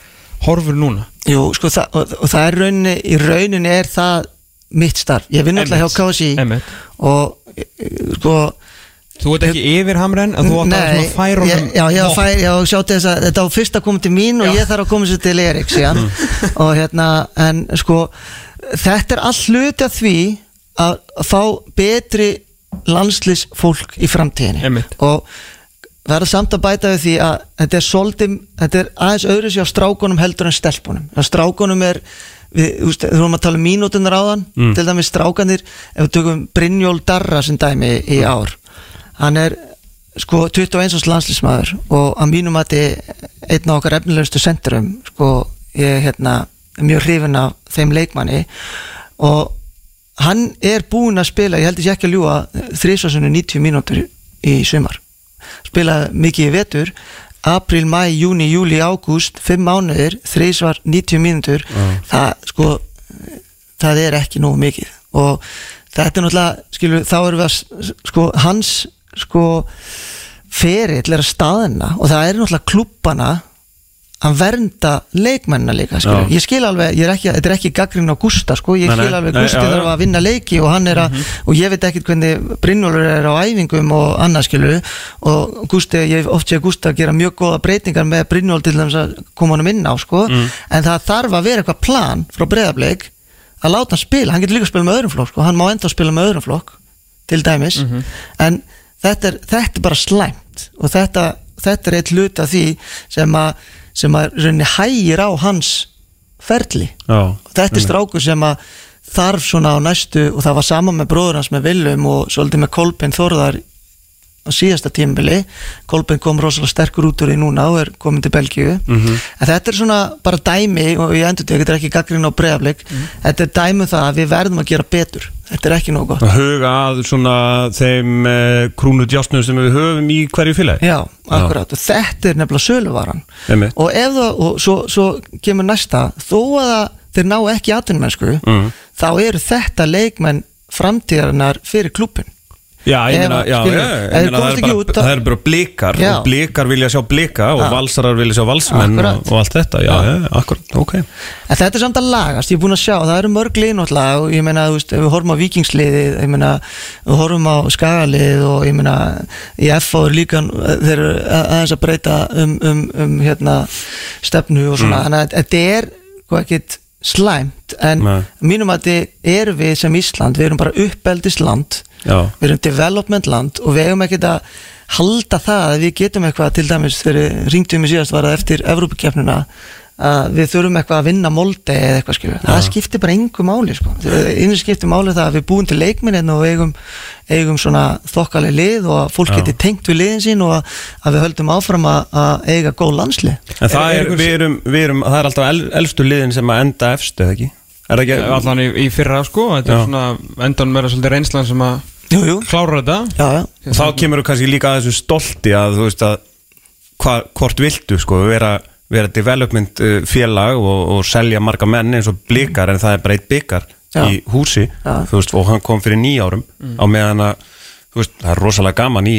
A: horfur núna?
B: Jú, sko, það, og, og það er rauninni, í rauninni er það mitt starf, ég vinn alltaf hjá KSI
A: Einmitt.
B: og eh, sko
A: Þú ert ekki yfir hamren en þú átt að færa
B: ég,
A: honum
B: já, já,
A: vopn.
B: fær, já, sjáttu þess að þetta á fyrst að koma til mín og ég þarf að koma sér til Erik síðan og hérna, en sko þetta er all hluti af því að að fá betri landslýs fólk í framtíðinni.
A: Einmitt.
B: og verða samt að bæta við því að þetta er svolítið, þetta er aðeins öðru sér á strákunum heldur en stelpunum. Að strákunum er við, þú veist, þú erum að tala um mínútunar áðan til dæmis strákanir, ef við tökum Brynjól Darra sem dæmi í ár hann er sko 21 árs landslýsmaður og að mínum að þetta einn af okkar efnilegustu sendurum sko ég er hérna mjög hrifin af þeim leikmanni. Og hann er búinn að spila, ég held ég sé ekki að ljúa þrísvarsunni 90 mínútur í sumar. Spila mikið í vetur april, mæ, júni, júli, ágúst fimm mánuðir, þrísvar 90 mínútur. Það sko það er ekki nógu mikið. Og þetta er náttúrulega, skilur, þá erum við að sko, hans sko ferill er að staðina og það er náttúrulega klubbana að vernda leikmennina líka ég skil alveg, ég er ekki, þetta er ekki gaggrin á Gústa sko, ég
C: Nei,
B: skil alveg Gústi þarf að vinna leiki og hann er að og ég veit ekkert hvernig Brynjólfur er á æfingum og annað skilur og Gústi, ég oft sé Gústa að gera mjög góða breytingar með Brynjól til þess að koma honum inn á sko, en það þarf að vera eitthvað plan frá breyðableik að láta hann spila, hann getur líka að spila með öðrum flokk sko. hann má enda að spila með öðrum flokk til dæmis, en þetta er, þetta er bara slæmt og þetta, þetta er eitt hlut af því sem að, sem að hægir á hans ferli.
C: Já.
B: og þetta er strákur sem að þarf svona á næstu og það var sama með bróður hans með Willum og svolítið með Kolbein Þórðar á síðasta tímabili. Kolbein kom rosalega sterkur út úr því núna og er komin til Belgíu.
C: Mhm.
B: en þetta er svona bara dæmi og ég endur þetta, þetta er ekki gaggrín á breyaflik þetta er dæmi um það að við verðum að gera betur þetta er ekki nóg gott.
C: Að huga að svona þeim uh, krúnu djásnum sem við höfum í hverju félagi.
B: Já, akkurat, og þetta er nefnilega söluvaran.
C: Einmitt.
B: og ef það, og svo, svo kemur næsta, þó að það- þeir ná ekki atvinnumennsku,
C: Mhm.
B: þá eru þetta leikmenn framtíðarinnar fyrir klúpin
C: Já, ég meina, já, já, ég meina það, er bara, það er bara blikar
B: Já.
C: og blikar vilja sjá blika og
B: Já.
C: valsarar vilja sjá valsmenn og, og allt þetta, já, já, akkurat, ok
B: En þetta er samt að lagast, ég er búin að sjá, það eru mörg lið náttúrulega og ég meina, þú veist, við horfum á vikingsliðið, ég meina, við horfum á skagalið og ég meina, í FH er líka, þeir eru að- aðeins að breyta um, um, um hérna, stefnu og svona, þannig að þetta er, hvað ekkit, slæmt, en
C: Nei.
B: mínum að þetta erum við sem Ísland, við erum bara uppeldisland,
C: Já,
B: við erum development land og við eigum ekkert að halda það að við getum eitthvað til dæmis þegar ringtum við síðast var það eftir Evrópukefnina að við þurfum eitthvað að vinna molde eða eitthvað skilur, það skiptir bara engu máli sko, einu skiptir máli það að við búum til leikminn og eigum, eigum svona þokkaleg lið og að fólk
C: Já.
B: geti tengt við liðin sín og að, að við höldum áfram að, að eiga góð landslið
C: en það
A: Er- er
C: er,
A: einhver-
C: við erum, við erum, það er alltaf el, elstu liðin sem að enda efstu, eða ekki? Er það ekki?
A: Allan í, í fyrra sko Þetta
C: Já.
A: er svona endan vera svolítið reynslan sem að klára þetta?
B: Já, já,
C: Og þá kemur þú kannski líka að þessu stolti að þú veist að hva, hvort viltu sko vera, vera development uh, félag og, og selja marga menn eins og blikar en það er bara eitt byggar í húsi veist, og hann kom fyrir nýjárum mm. á meðan að veist, það er rosalega gaman í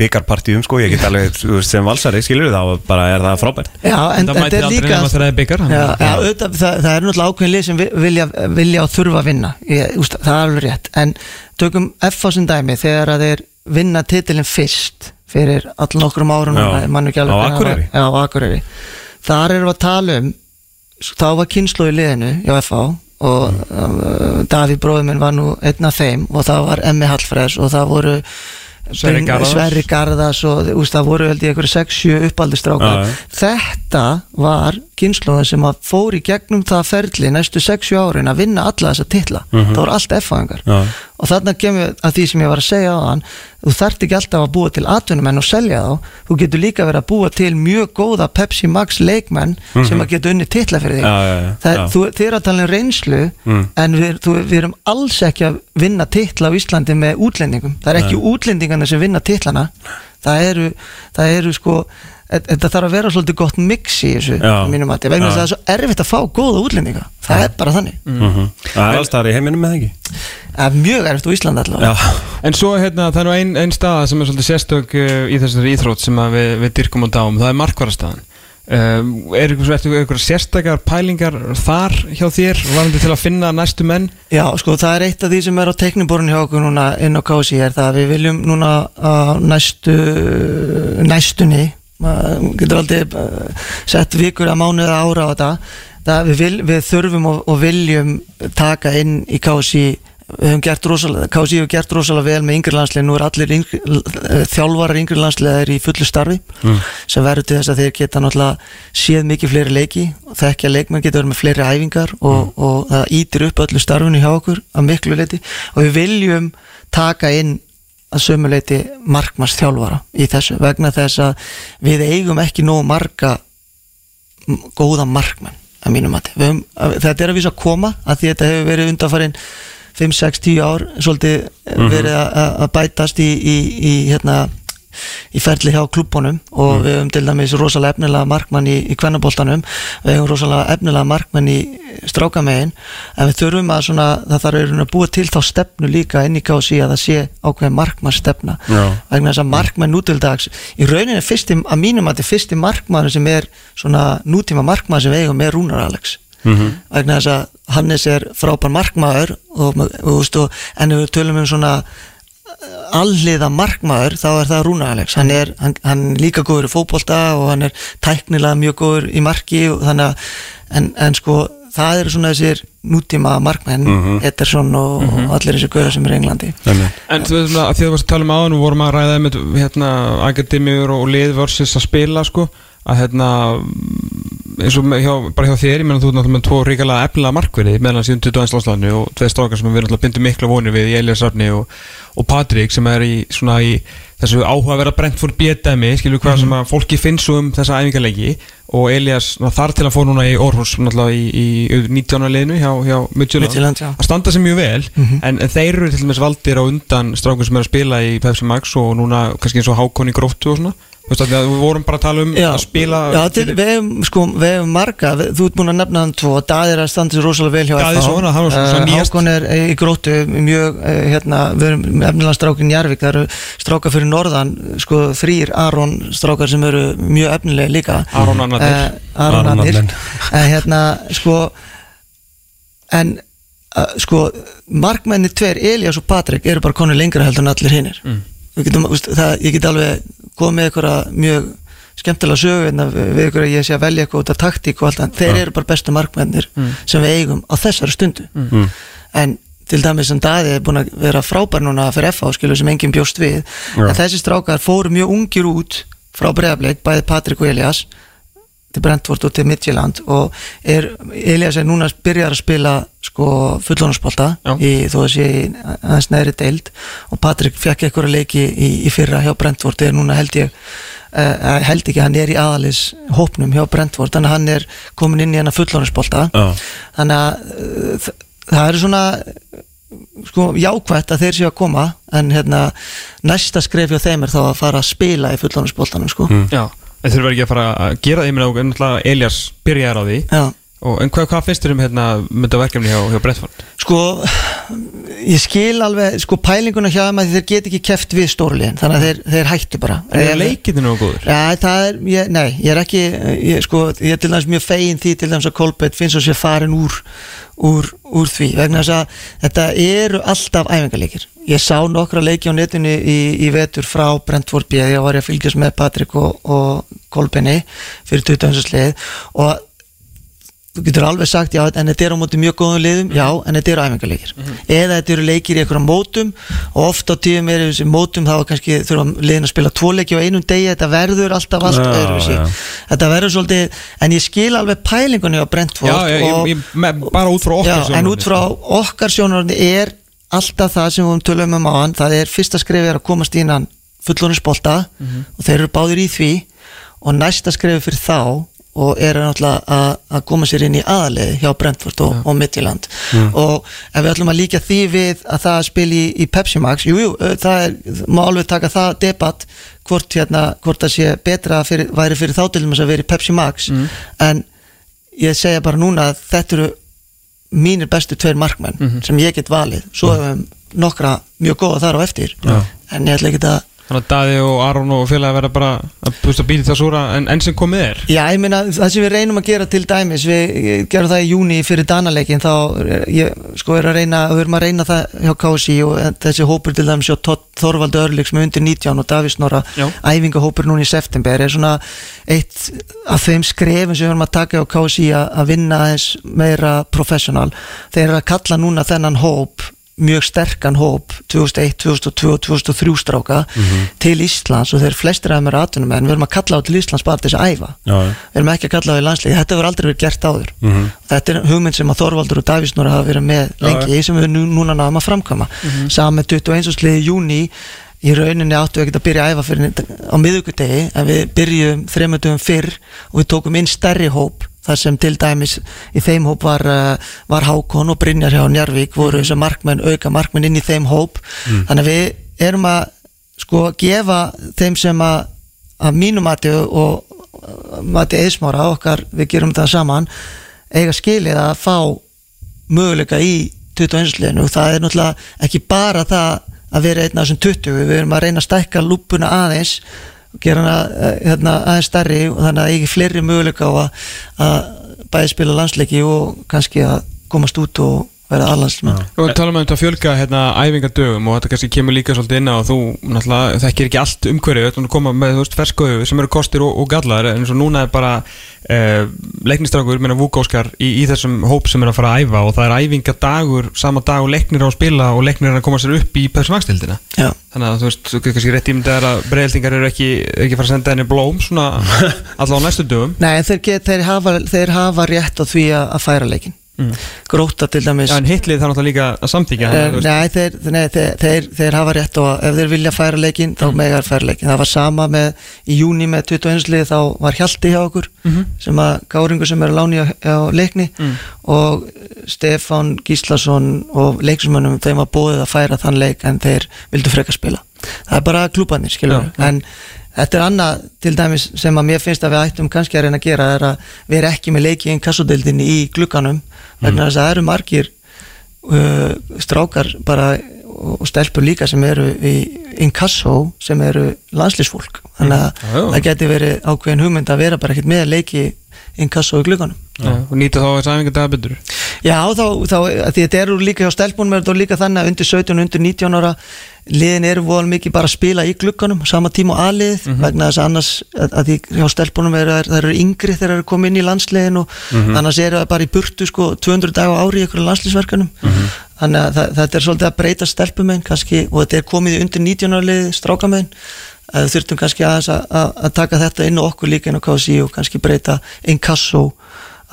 C: byggarpartíum sko, ég get alveg sem valsari skilur það og bara er það frábært.
B: Já en
A: Þetta
B: er líka
A: er byggar
B: Já, já, auðvitað, það, það er náttúrulega ákveðin lið sem vi- vilja, vilja og þurfa að vinna. Ég, úst, það er alveg rétt. En tökum F á sem dæmi þegar að þeir vinna titilin fyrst fyrir all nokkrum árun
C: Já,
B: mann ekki
C: á
B: alveg var.
C: Akureyri.
B: Já, á Akureyri. Þar erum við að tala um þá var kynslu í liðinu hjá FH og uh, Daví bróður minn var nú einn af þeim og það var Emmi Hallfræðs og það voru
A: Sverrir
B: Bryn-
A: Garðars.
B: Sverri Garðas og úst, það voru held ég einhverju 6-7 uppaldistrákar þetta var kynnslóðin sem að fór í gegnum það ferli næstu 6-7 árin að vinna alla þessa titla.
C: Mhm.
B: það voru allt F-fæðingar.
C: Já.
B: og þarna kemur að því sem ég var að segja á hann þú þarft ekki alltaf að búa til atvinnumenn og selja þá, þú getur líka verið að búa til mjög góða Pepsi Max leikmenn sem að geta unni titla fyrir þig.
C: Mhm. Já, já,
B: Það, þú, þið er að tala um reynslu
C: Mm.
B: en við, þú, við erum alls ekki að vinna titla á Íslandi með útlendingum. Það er ekki útlendingarna sem vinna titlana. Það eru, það eru sko þetta þarf að vera svolítið gott mix í þessu mínum að það er svo erfitt að fá góða útlendinga. Það er bara þannig.
C: Mm það er alls það í heiminum með ekki?
B: Er mjög erfitt á Íslandi allavega.
C: Já,
A: En svo hérna, það er nú ein, ein staða sem er svolítið sérstök uh, í þessari íþrótt sem að við, við dyrkum og dáum, það er markvarastaðan. Um, Er ykkur sérstakar pælingar þar hjá þér varandi til að finna næstu menn?
B: Já, sko, það er eitt af því sem er á tekniborun hjá okkur núna inn á KSI er það að við viljum núna næstu næstunni maður getur aldrei uh, sett vikur að mánuða ára á þetta. Það við, vil, við þurfum og, og viljum taka inn í KSI við höfum gert rosalega, KSI hefur gert rosalega vel með yngri landslið, nú er allir yngri, eh, þjálfarar yngri landslið í fullu starfi
C: Mm.
B: sem verður til þess að þeir geta náttúrulega séð mikið fleiri leiki og þekkja leikmenn geta verið með fleiri æfingar og, og það ítir upp öllu starfinu hjá okkur að miklu leiti og við viljum taka inn að sömu leiti markmanns þjálfara í þessu vegna þess að við eigum ekki nógu marga góða markmenn að mínum mati Við höfum, að, þetta er að vísa að koma að því þetta hefur verið undanfarinn 5, 6, 10 ár svolítið
C: Mhm.
B: verið að, að- að bætast í, í, í hérna í ferli hjá klubbunum og við höfum til dæmis rosalega efnilega markmann í, í kvennaboltanum, við höfum rosalega efnilega markmann í strákamegin. En við þurfum að svona, það þarf að búa til þá stefnu líka inn í KSI að það sé ákveðin markmann stefna vegna þess að markmann nútildags í rauninni fyrsti, að mínum að þetta fyrsti markmann sem er svona nútíma markmann sem eigum er Rúnar Alex.
C: Mhm.
B: vegna þess að Hannes er frábær markmaður og, og, og, og en við tölum um svona alliða markmaður þá er það Rúnar Alex hann er hann, hann er líka góður í fótbolta og hann er tæknilega mjög góður í marki og þannig að en, en sko það eru svona þessir nútíma markmenn
C: Mhm.
B: Ederson og, og allir þessi góður sem er í Englandi
C: Einmitt.
A: En þú veist að því að þú varst að tala um áðan og vorum að ræða með hérna, akademíur og lið versus að spila sko að hérna eins og hjá, bara hjá þér, ég meina þú er náttúrulega með tvo ríkalega efnilega markverði meðan í 21. landslæðinu og tveir strákar sem við náttúrulega bindum mikla vonir við í Elias Rafni og, og Patrik sem er í svona í þessu áhugaverða Brentford B-dæmi, skilur hvað sem að fólki finnst um þessa æfingarleiki og Elias ná, þar til að fór núna í Orhus náttúrulega í, í 19. liðinu hjá, hjá
B: já.
A: að standa sig mjög vel en, en þeir eru til dæmis valdir á undan strákum sem er að spila í Pepsi Max og núna kannski eins og Hákon í gróttu og svona Þú veist, af því að við vorum bara að tala um að spila
B: já til, við hefum sko, við hefum marga. Við, þú ert búin að nefna hann tvo. Daði er að standa sér rosalega vel hjá FH. Eh, Hákon er í gróttu mjög, eh, hérna, við erum efnilega strákin Njarvík, það eru strákar fyrir norðan sko þrýr Aron strákar sem eru mjög efnilega líka.
A: Aron Arnarnir.
B: Eh, Aron en hérna sko en sko markmenni tveir, Elias og Patrik eru bara konur lengra heldur en allir hinnir mm. Getum, úst, það, ég get alveg komið einhverja mjög skemmtilega sögu hérna við ykkur að ég sé að velja eitthvað út af taktík og allt það, þeir eru bara bestu markmennir sem við eigum á þessari stundu
C: Mm.
B: en til dæmis sem Daði er búin að vera frábær núna fyrir FH skilu sem enginn bjóst við
C: Já.
B: en þessi strákar fóru mjög ungir út frá bregðarbleik, bæði Patrik og Elias til Brentford og til Midtjylland og er, Elias er núna byrjar að spila sko í þó að sé aðeins neðri deild og Patrik fekk eitthvað leiki í, í fyrra hjá Brentford er núna held ég uh, held ekki, hann er í aðalis hópnum hjá Brentford, þannig að hann er komin inn í hennar fullónarspolta
C: Já.
B: þannig að uh, það er svona sko jákvætt að þeir séu að koma en hérna næsta skref hjá þeim er þá að fara að spila í fullónarspoltanum sko.
A: Já, verður ekki að fara að gera því, meina, og náttúrulega Elias byrjaði á því
B: Já.
A: Og, en hvað, hvað finnst þér um hérna mynda verkefni hjá, hjá Brentford?
B: Sko, ég skil alveg sko pælinguna hjá þeim að þeir get ekki keft við stórliðin, þannig að þeir, þeir hættu bara
A: Er leikinu nú góður?
B: Já, það er, ég, nei, ég er ekki ég, sko, ég er til dæmis mjög fegin því til dæmis að Kolbett finnst að sé farin úr, úr, úr því, vegna þess að þetta eru alltaf æfingarleikir ég sá nokkra leiki á netinu í, í vetur frá Brentford B ég var að fylgjast með Patrik og, og Kolbenni fyrir 20. sleið og þú getur alveg sagt já, en þetta er á móti mjög góðum liðum, já, en þetta eru æfingarleikir eða þetta eru leikir í einhverjum mótum. Og oft á tíðum eru þessi mótum þá er kannski þurfa liðin að spila tvo leiki á einum degi, þetta verður alltaf allt
C: Já,
B: öðruvísi,
C: já.
B: þetta verður svolítið en ég skil alveg pælingunni á Brentford
A: bara út frá okkar
B: já, en út frá okkar sjónarni er alltaf það sem við höfum tölum um á hann það er fyrsta skrifið er að komast innan fullónisbolta
A: Mhm.
B: og þeir eru báðir í því. Og næsta skrifið fyrir þá og er náttúrulega að, koma sér inn í aðalegi hjá Brentford og, og Midtjylland. Og ef við ætlum að líka því við að það spil í, í Pepsi Max jú, jú, það er, má alveg taka það debatt hvort, hérna, hvort það sé betra fyrir, væri fyrir þá til þess að vera í Pepsi Max. En ég segja bara núna að þetta eru mínir bestu tveir markmenn sem ég get valið. Svo hefum nokkra mjög góða þar á eftir.
C: Já.
B: en ég ætla ekki að
A: Þannig að Daði og Aron og félagi verða bara að búst að býta það súra en enn sem komið er.
B: Já, ég meina, það sem við reynum að gera til dæmis við gerum það í júni fyrir Danaleikin þá, eh, ég sko er að reyna við erum að reyna það hjá KSI og eh, þessi hópur til dæmis hjá Todd Þorvaldi Örlík sem er undir 19 og Davís Norra æfingahópur núna í september er svona eitt af þeim skrefum sem við erum að taka á KSI að, að vinna aðeins meira professional. Þeir eru að kalla núna þennan hóp mjög sterkan hóp 2001, 2002 og 2003 stráka til Íslands og þeir flestir af þeim eru atunum en við erum að kalla á til Íslands bara til þess að æfa
C: Já, já.
B: við erum ekki að kalla það í landslegi, þetta hefur aldrei verið gert áður
C: Mhm.
B: þetta er hugmynd sem að Þorvaldur og Davísnóra hafa verið með lengi sem við nú, núna náðum að framkama mm -hmm. saman með 21. sliði júni í rauninni áttu við ekki að byrja að æfa fyrir á miðugudegi en við byrjum þreymundum fyrr og við tókum inn stærri hóp þar sem til dæmis í þeim hóp var, uh, var Hákon og Brynjar hjá Njarvík voru þess að markmenn, auka markmenn inn í þeim hóp. Þannig að við erum að sko gefa þeim sem að að mínu mati og mati eðsmára okkar, við gerum það saman eiga skilið að fá möguleika í 21. liðinu. Og það er náttúrulega ekki bara það að vera einn af þessum 20 við erum að reyna að stækka lúpuna aðeins gera hana eh, hérna, aðeins stærri og þannig að ekki fleiri möguleika á að, að bæði spila landsleiki og kannski að komast út og verða allanslismenn
A: Nú talum við um þetta að fjölga hérna æfingadögum og þetta kannski kemur líka svolítið inn á og þú náttúrulega þekkir ekki allt umhverju þetta er að koma með þú veist ferskauðu sem eru kostir og, og gallar en eins og núna er bara uh, leiknistrangur, meina Vúkóskar í, í þessum hóp sem er að fara að æfa og það er æfingadagur sama dag og leiknir á að spila og leiknir er að koma sér upp í persónvagstildina
B: Já,
A: þannig að þú veist, þú kannski rétt ímyndið er að breyðaldingar eru ekki, ekki fara að senda henni blóm svona allavega á næstu dögum.
B: Nei þeir, get, þeir, hafa, þeir hafa rétt á því að, að færa leikin Gróta til dæmis
A: Já, en hitlið þarf náttúrulega líka að
B: Eh,
A: hann, þú veist.
B: Nei, þeir, nei þeir, þeir, þeir hafa rétt og ef þeir vilja færa leikin þá megar færa leikin. Það var sama með í júni með 21 lið þá var Hjalti hjá okkur sem að gáringu sem er að láni á, á leikni og Stefán Gíslason og leiksumönnum þeim var bóðið að færa þann leik en þeir vildu freka spila. Það er bara klúbanir, skilur
A: já.
B: en þetta er annað til dæmis sem að mér finnst að við ættum kannski að reyna að gera er að við erum ekki með leiki í kassodeildinni í glugganum vegna þess að það eru margir uh, strákar bara og stelpur líka sem eru í inkasso sem eru landslýsfólk þannig að
A: já.
B: það geti verið ákveðin hugmynd að vera bara ekkert með leiki inkasso í glugganum.
A: Já, og nýta þá þess æfingadag betur?
B: Já, þá, þá að því þetta eru líka hjá stelpunum er þetta líka þannig að undir 17 og undir 19 ára liðin eru vol mikið bara að spila í glugganum á sama tíma og aðlið vegna þess að annars að, að því hjá stelpunum er, það eru yngri þegar þeir eru komið inn í landsliðin og annars eru það bara í burtu sko 200 daga á ári í einhverju landsliðsverkanum þannig að það, þetta er svolítið að breyta stelpumegin kannski og þetta er komið í undir 19 ára lið strákamegin að við þurftum kannski aðeins að, að, að taka þetta inn á okkur líka inn á KSI og kannski breyta inkasso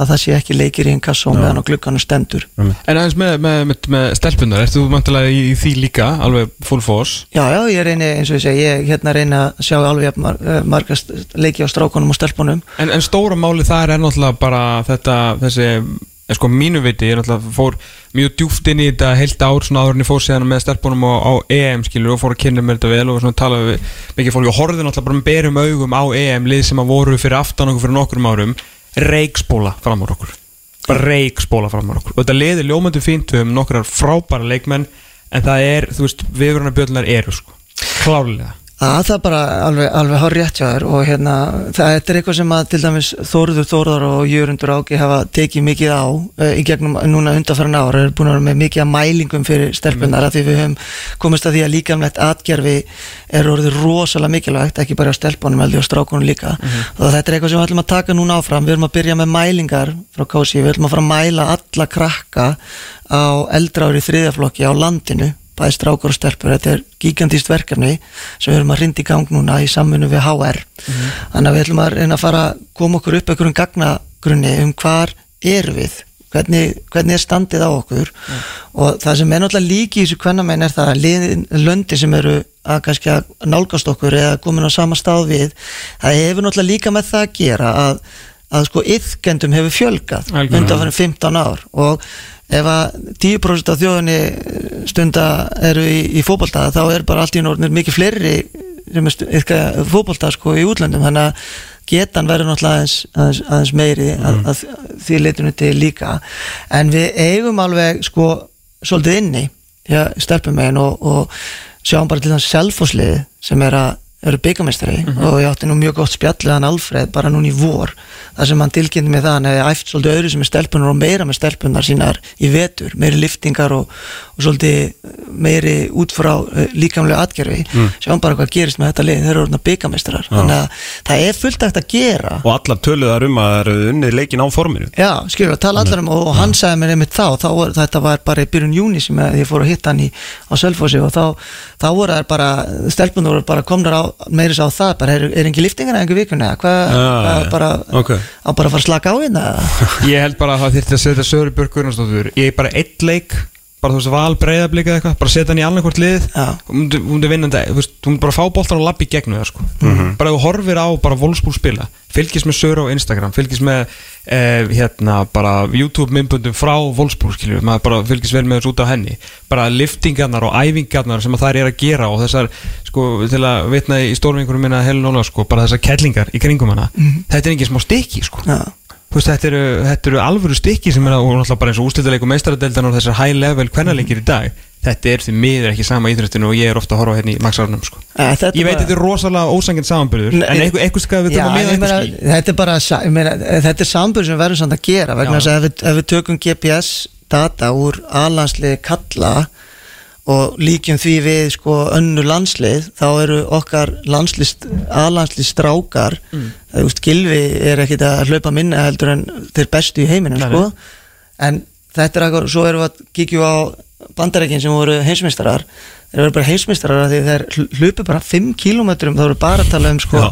B: að það sé ekki leikir í inkasso meðan á glugganum stendur.
A: En aðeins með, með, með, með stelpunar, ert þú mantilega í, í því líka, alveg full force?
B: Já, já, ég reyni eins og ég segi, ég hérna reyni að sjá alveg jafn mar eh, marga st- leiki á strákunum og stelpunum.
A: En, en stóra máli þar er náttúrulega bara þetta, þessi, en sko mínu viti, ég náttúrulega fór mjög djúft inn í þetta heilt ár, svona áður en ég fór síðan með stelpunum á, á EM, skilur, og fór að kynna mér þetta vel og svona talaði við mikið fólk. Og horfði náttúrulega bara með berum augum á EM, lið sem að voru fyrir aftan okkur fyrir nokkrum árum, reikspóla fram úr okkur, bara reikspóla fram úr okkur, og þetta liði ljómandi fínt við um nokkrar frábæra leikmenn, en það er, þú veist, viðvöruna bjölnar eru, sko, klárlega
B: að það er bara alveg, alveg hár rétt hjá þér og hérna, það er eitthvað sem að til dæmis Þóruður Þórðar og Jörundur Áki hafa tekið mikið á uh, í gegnum núna undanfæran ára, er búin að vera með mikið mælingum fyrir stelpunar að því við höfum komist að því að líkamlegt atgerfi er orðið rosalega mikilvægt, ekki bara á stelpunum heldur á strákunum líka. Og þetta er eitthvað sem við ætlum að taka núna áfram, við erum að byrja með mælingar frá KSI, við ætlum að fara að mæla alla krakka á eldra ári þriðaflokki á landinu bæði strákur og stelpur, þetta er gigantíst verkefni sem við erum að rinda í gang núna í samfunnu við HR þannig að við ætlum að reyna að fara að koma okkur upp einhverjum gagnagrunni um hvar eru við? Hvernig, hvernig er standið á okkur? Og það sem er náttúrulega líki í þessu kvennamenn er það löndi sem eru að kannski að nálgast okkur eða komin á sama stað við það hefur náttúrulega líka með það að gera að, að sko yðkendum hefur
A: Algjörlega.
B: undan 15 ár. Og ef að 10% af þjóðinni stunda eru í, í fótbolta þá er bara allt í norðnir mikið fleiri fótbolta sko í útlöndum. Þannig að getan verður náttúrulega aðeins, aðeins, aðeins meiri að, að því leitinu til líka. En við eigum alveg sko svolítið inni ja, stelpumegin og, og sjáum bara til þess selfosliði sem er að eru byggamestari og ég átti nú mjög gott spjallið hann Alfred bara núna í vor þar sem hann tilkynnti með það hann hefði æft svolítið öðru sem er stelpunar og meira með stelpunar sínar í vetur, meiri liftingar og, og svolítið meiri út frá uh, líkamlega atgerfi mm. sjáum bara hvað gerist með þetta lið, þeir eru orðna byggamestrar þannig að það er fullt hægt að gera.
C: Og allar töluðar um að það eru unnið leikin á forminu.
B: Já, skilur að tala allar um og hann sagði mér einmitt þá, þá var, þetta var bara í byrjun júni sem ég fór að hitta hann í, á Selfossi og þá, þá voru það bara stelpunur voru bara komnar á meiris á það, bara er, er engi liftingar eða engi vikuna, hvað,
C: Já,
B: hvað
C: já,
B: bara
C: ok.
B: á bara að fara að slaka á hérna
A: Ég held bara að það þyrfti að setja Söru Gunnarsdóttur Ég er bara eitt leik bara þú veist val breyðablika eða eitthvað bara setja hann í annarkvort lið
B: Já.
A: hún myndi, hún myndi vinnandi þú veist, hún myndi bara fá boltan og labbi gegnum það sko.
C: Mhm.
A: bara ef þú horfir á bara volspúl spila fylgist með Söru á Instagram fylgist með eh, hérna bara YouTube myndböndum frá volspúl skilju maður bara fylgist vel með þessu út á henni bara liftingarnar og æfingarnar sem að þær er að gera og þessar sko til að vitna í stórvingurum minna Helen Óla sko bara þessar kellingar í kringum hana þetta er ekki smá stykki sko
B: Já,
A: Þú veist, þetta eru, þetta eru alvöru stykki sem er að, og náttúrulega bara eins og úslitaleikum meistaradeldan og þessar high level kvennaleikir í dag þetta er því miður ekki sama íþrættinu og ég er ofta að horfa hérna í maxarunum sko. Ég veit
B: bara-
A: þetta er rosalega ósanginn samanbyrður en eitthvað, eitthvað skal við miða
B: meina,
A: eitthvað skil
B: þetta er bara meina, þetta er sambur sem við verðum samt að gera vegna þess að ef við, ef við tökum GPS data úr aðlandsliði kalla og líkjum því við sko önnu landslið þá eru okkar landslist aðlandslið strákar mm. það, veist, Gilvi er ekkit að hlaupa minna heldur en þeir bestu í heiminum sko. en þetta er akkur svo erum við að kíkju á bandarækin sem voru heimsmeistarar. Þeir eru bara heimsmeistarar af því þeir hlupu bara 5 km þá eru bara að tala um sko,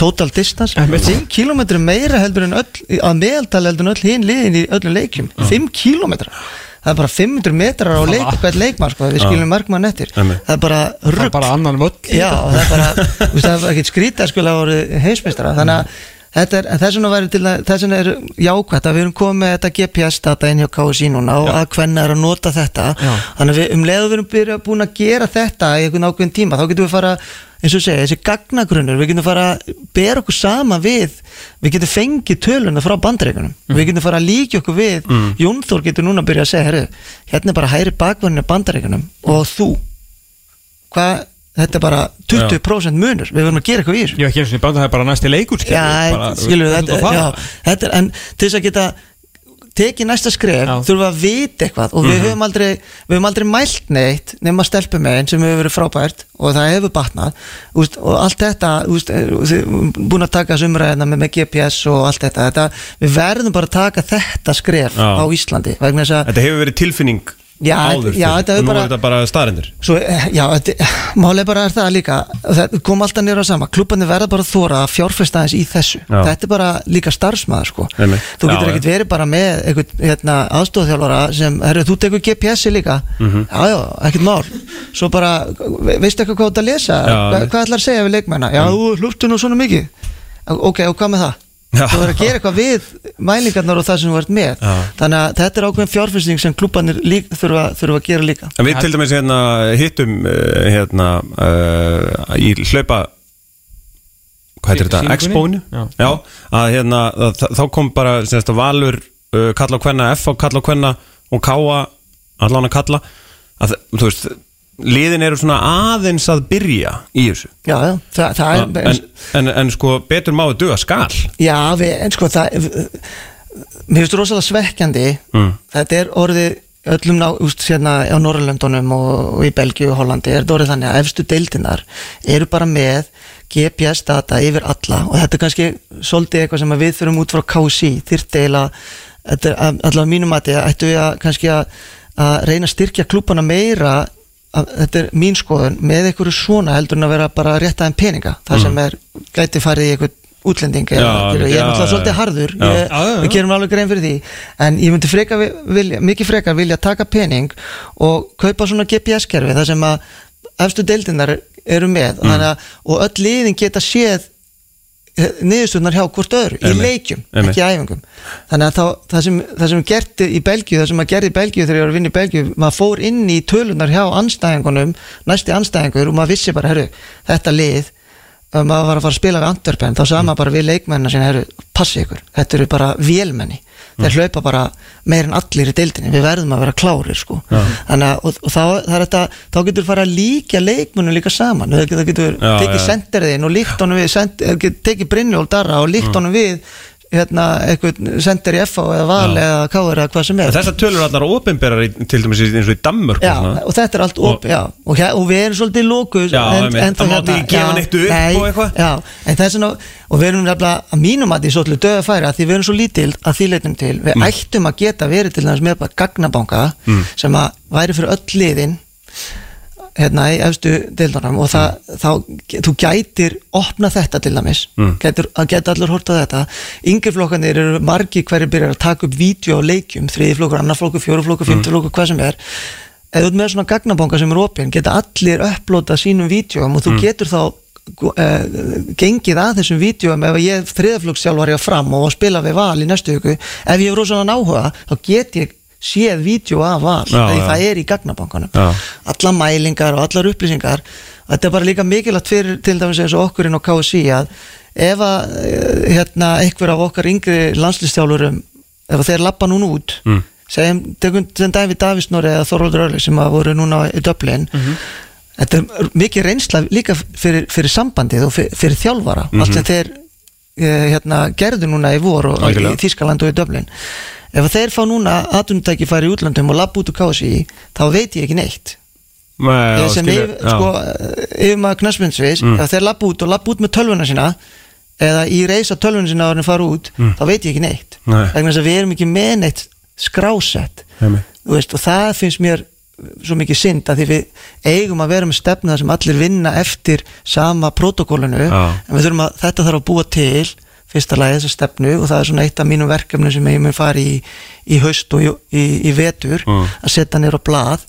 B: total distance. 5 km meira heldur en öll að meðaltala heldur en öll hinn liðin í öllum leikjum. 5 km það er bara 500 metrar á leik, hvert leikmann sko, við skiljum markmann eftir. Það er bara
A: Það er
B: rugg
A: bara annan völl
B: Já, það er bara, það er ekkert skrítið að skilja að voru heimsmeistara. Þannig að þetta er, þess vegna væri til að þess vegna er jákvæmt að við erum komið með þetta GPS-data inn hjá KSI núna og að hvenna er að nota þetta.
A: Já.
B: þannig að við um leiðu við erum byrja, búin að gera þetta í einhvern ákveðin tíma, þá getum við fara eins og segja, þessi gagnagrunnur, við getum fara að bera okkur sama við við getum fengið töluna frá bandreikunum við getum fara að líka okkur við. Mm. Jónþór getur núna að byrja að segja, herru hérna er bara hæri bakverðinu bandreikunum og þú. Hvað, þetta er bara 20% munur, við verðum að gera eitthvað í þessu.
A: Hef ekki eins og bátt að það er bara næsti leikur skilur,
B: Já,
A: bara,
B: skilur þetta, já, þetta er, en til þess að geta tekið næsta skref,
A: Já.
B: þurfum við að vita eitthvað og við höfum aldrei, við höfum aldrei mælt neitt nema stelpum einn sem hefur verið frábært og það hefur batnað úst, og allt þetta, úst, búin að taka sumræðina með, með GPS og allt þetta, þetta, við verðum bara að taka þetta skref
C: Já.
B: á Íslandi
C: Þetta hefur verið tilfinning
B: Já,
C: áður
B: já, þetta er
C: og nú
B: bara-
C: er þetta bara staðrindir
B: Svo, eh, já, þetta, málega bara er það líka það kom alltaf nýra sama, klubbarnir verða bara að þóra að fjárfesta aðeins í þessu.
C: Já.
B: þetta er bara líka starfsmaður sko.
C: Einmitt.
B: þú getur
C: Já,
B: ekkert verið bara með einhvern hérna, aðstofþjálfara sem, herru, þú tekur GPS-i líka.
C: Mhm.
B: já, já, ekkert mál. Svo bara, ve- veistu eitthvað hvað þú ert að lesa?
C: Já,
B: Hva,
C: einmitt.
B: hvað ætlar að segja við leikmenna já, þú hlústu nú svona mikið. Ok, og hvað með það
C: Já.
B: þú verður að gera eitthvað við mælingarnar og það sem þú ert með.
C: Já.
B: þannig að þetta er ákveðin fjárfesting sem lík, þurfa, þurfa að gera líka.
C: En við til dæmis hérna hittum uh, hérna uh, í hlaupa hvað heitir þetta, að hérna þá kom bara semst, Valur, uh, Kalla og Kvenna F á Kalla og Kvenna og Káa allan að kalla. Að, þú veist, liðin eru svona aðeins að byrja í þessu.
B: Já, já, það, það er
C: en, en, en sko betur má að duga skal.
B: Já, við, en sko það Mér finnst rosalega svekkjandi.
C: Mm.
B: Þetta er orðið öllum ná, úst, hérna á Norrlöndunum og, og í Belgíu og Hollandi er þetta orðið þannig að efstu deildinar eru bara með GPS data yfir alla. Og þetta er kannski svolítið eitthvað sem við þurfum út frá KC að- allavega mínum að þetta ættu við að kannski að, að reyna að styrkja klúbana meira að, þetta er mín skoðun með einhverju svona heldur en að vera bara að rétta þeim peninga. Það sem er gæti farið í eitthvað útlending eða,
C: Já,
B: skilur, ég er náttúrulega svolítið harður. Ég, við gerum alveg grein fyrir því. En ég myndi freka vilja, mikið frekar vilja taka pening og kaupa svona GPS-kerfi þar sem að efstu deildinnar eru með.
C: Mm.
B: þannig að, og öll liðin geta séð niðurstöðnar hjá hvort öðru í
C: Einmitt.
B: ekki æfingum þannig að þá, það sem, það sem gerti í Belgíu það sem að gerði í Belgíu þegar ég var að vinna í Belgíu maður fór inn í tölunar hjá anstæðingunum næsti anstæðingur og maður vissi bara herru, þetta lið ef maður var að fara að spila við Antwerpen þá sagði maður bara við leikmennina sinna herru, passi ykkur, þetta eru bara vélmenni. Þeir hlaupa bara meir en allir í deildinni. Við verðum að vera klárir sko. Þannig að og, og þá, er þetta, þá getur fara að líka leikmennum líka saman. Það getur, það getur
C: Já,
B: tekið
C: já.
B: senderðin og líkt honum við send, tekið Brynjól Darra og líkt
C: Mm.
B: honum við hérna, eitthvað sender í FH eða Val
C: Já.
B: eða Káður eða hvað sem er
C: En þessar tölur allar ofinberar til dæmis eins og í Danmörk
B: Já,
C: og svona.
B: og þetta er allt
C: Og-
B: op, já, og, hér, og við erum svolítið lókuð
C: Já, einmitt. Það mátti ekki gefa neitt upp
B: nei,
C: og eitthvað.
B: Já, en þess vegna og við erum nefnilega að mínum að því svolítið döða færi að því við erum svo lítil að því leitum til við
C: Mm.
B: ættum að geta verið til þess með bara gagnabanka sem að væri fyrir öll liðin hérna í efstu deildunum og það,
C: Mm.
B: þá, þú gætir opna þetta til dæmis
C: Mm.
B: gætir, að geta allir hort á þetta yngri flokkanir eru margi hverju byrjar að taka upp vídeo á leikjum, þriði flokkur, annar flokkur, fjóru flokkur, fymti
C: Mm.
B: hvað sem er eða með svona gagnabonga sem er opinn geta allir upplota sínum vídeoum og þú getur þá uh, gengið að þessum vídeoum ef ég þriðaflokksjálfari á fram og spila við val í næstu viku ef ég hefur rosalega áhuga þá get ég séð vídeo af val
C: Já,
B: því
C: já.
B: það er í gagnabankanum alla mælingar og allar upplýsingar þetta er bara líka mikilvægt fyrir til dæmis eins og okkur inn á KSI að ef að eh, hérna, einhver af okkar yngri landslistjálfurum ef þeir lappa núna út
C: Mm.
B: segjum, tegum sem Davíð Davísnóri eða Þorvaldur Örli sem að voru núna í Dublin þetta er mikið reynsla líka fyrir, fyrir sambandið og fyrir, fyrir þjálfara allt sem þeir eh, hérna, gerðu núna í vor og í
C: Algjörlega.
B: Þískaland og í Dublin ef þeir fá núna atvinnutæki færi í útlandum og lapp út úr KSI þá veit ég ekki neitt.
C: Nei,
B: sem yfir, sko, yfir maður knarsmyndsvis
C: Mm.
B: ef þeir lapp út og lapp út með tölvuna sína eða í reysa tölvuna sína áður en fara út þá veit ég ekki neitt.
C: Mm.
B: Þess að við erum ekki með neitt skrásett veist, og það finnst mér svo mikið synd að því við eigum að vera með stefna sem allir vinna eftir sama protokólinu en við þurfum að þetta þarf að búa til fyrsta lagi þessa stefnu og það er svona eitt af mínum verkefnum sem ég mun fara í, í haust og í, í, í vetur
C: Mm.
B: að setja nýra á blað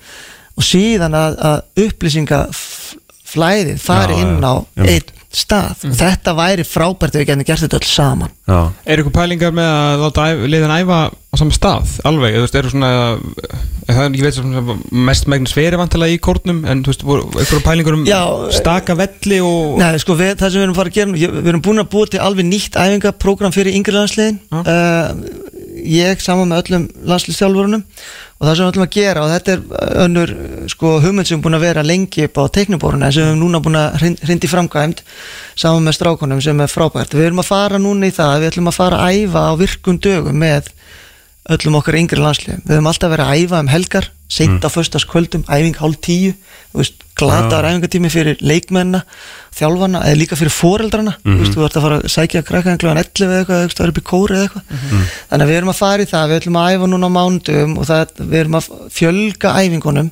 B: og síðan að, að upplýsingaflæðið fari
C: Já,
B: inn á
C: já, já.
B: einn stað og þetta væri frábært ef við getum gert þetta öll saman
C: Já.
A: Er ykkur pælingar með að láta liðin æfa á sama stað, alveg, þú veist, eru svona það er, ég veit svona mest megnis veri vantilega í kórnum, en þú veist, voru ykkur pælingar um staka velli og
B: Nei, sko, við, það sem við erum fara að gera við erum búin að búa til alveg nýtt æfingaprógram fyrir yngri landsliðin. Uh, ég saman með öllum landsliðstjálfurunum og það sem við ætlum að gera og þetta er önnur sko, hugmynd sem er búin að vera lengi upp á teiknubóruna sem við erum núna búin að hrindi framkvæmt saman með strákunum sem er frábært. Við erum að fara núna í það, við ætlum að fara að æfa á virkum dögum með öllum okkar yngri landsliðum. Við höfum alltaf verið að æfa um helgar seint á föstaskvöldum, æfing hálf tíu glataðar æfingatími fyrir leikmenna, þjálfana eða líka fyrir foreldrana, þú veist, þú ert að fara að sækja krakkaðan kljóðan 11 eða eitthvað, þú veist, það er upp í kóri eða eitthvað. Þannig að við erum að fara í það, við ætlum að æfa núna á mánudum og það, við erum að fjölga æfingunum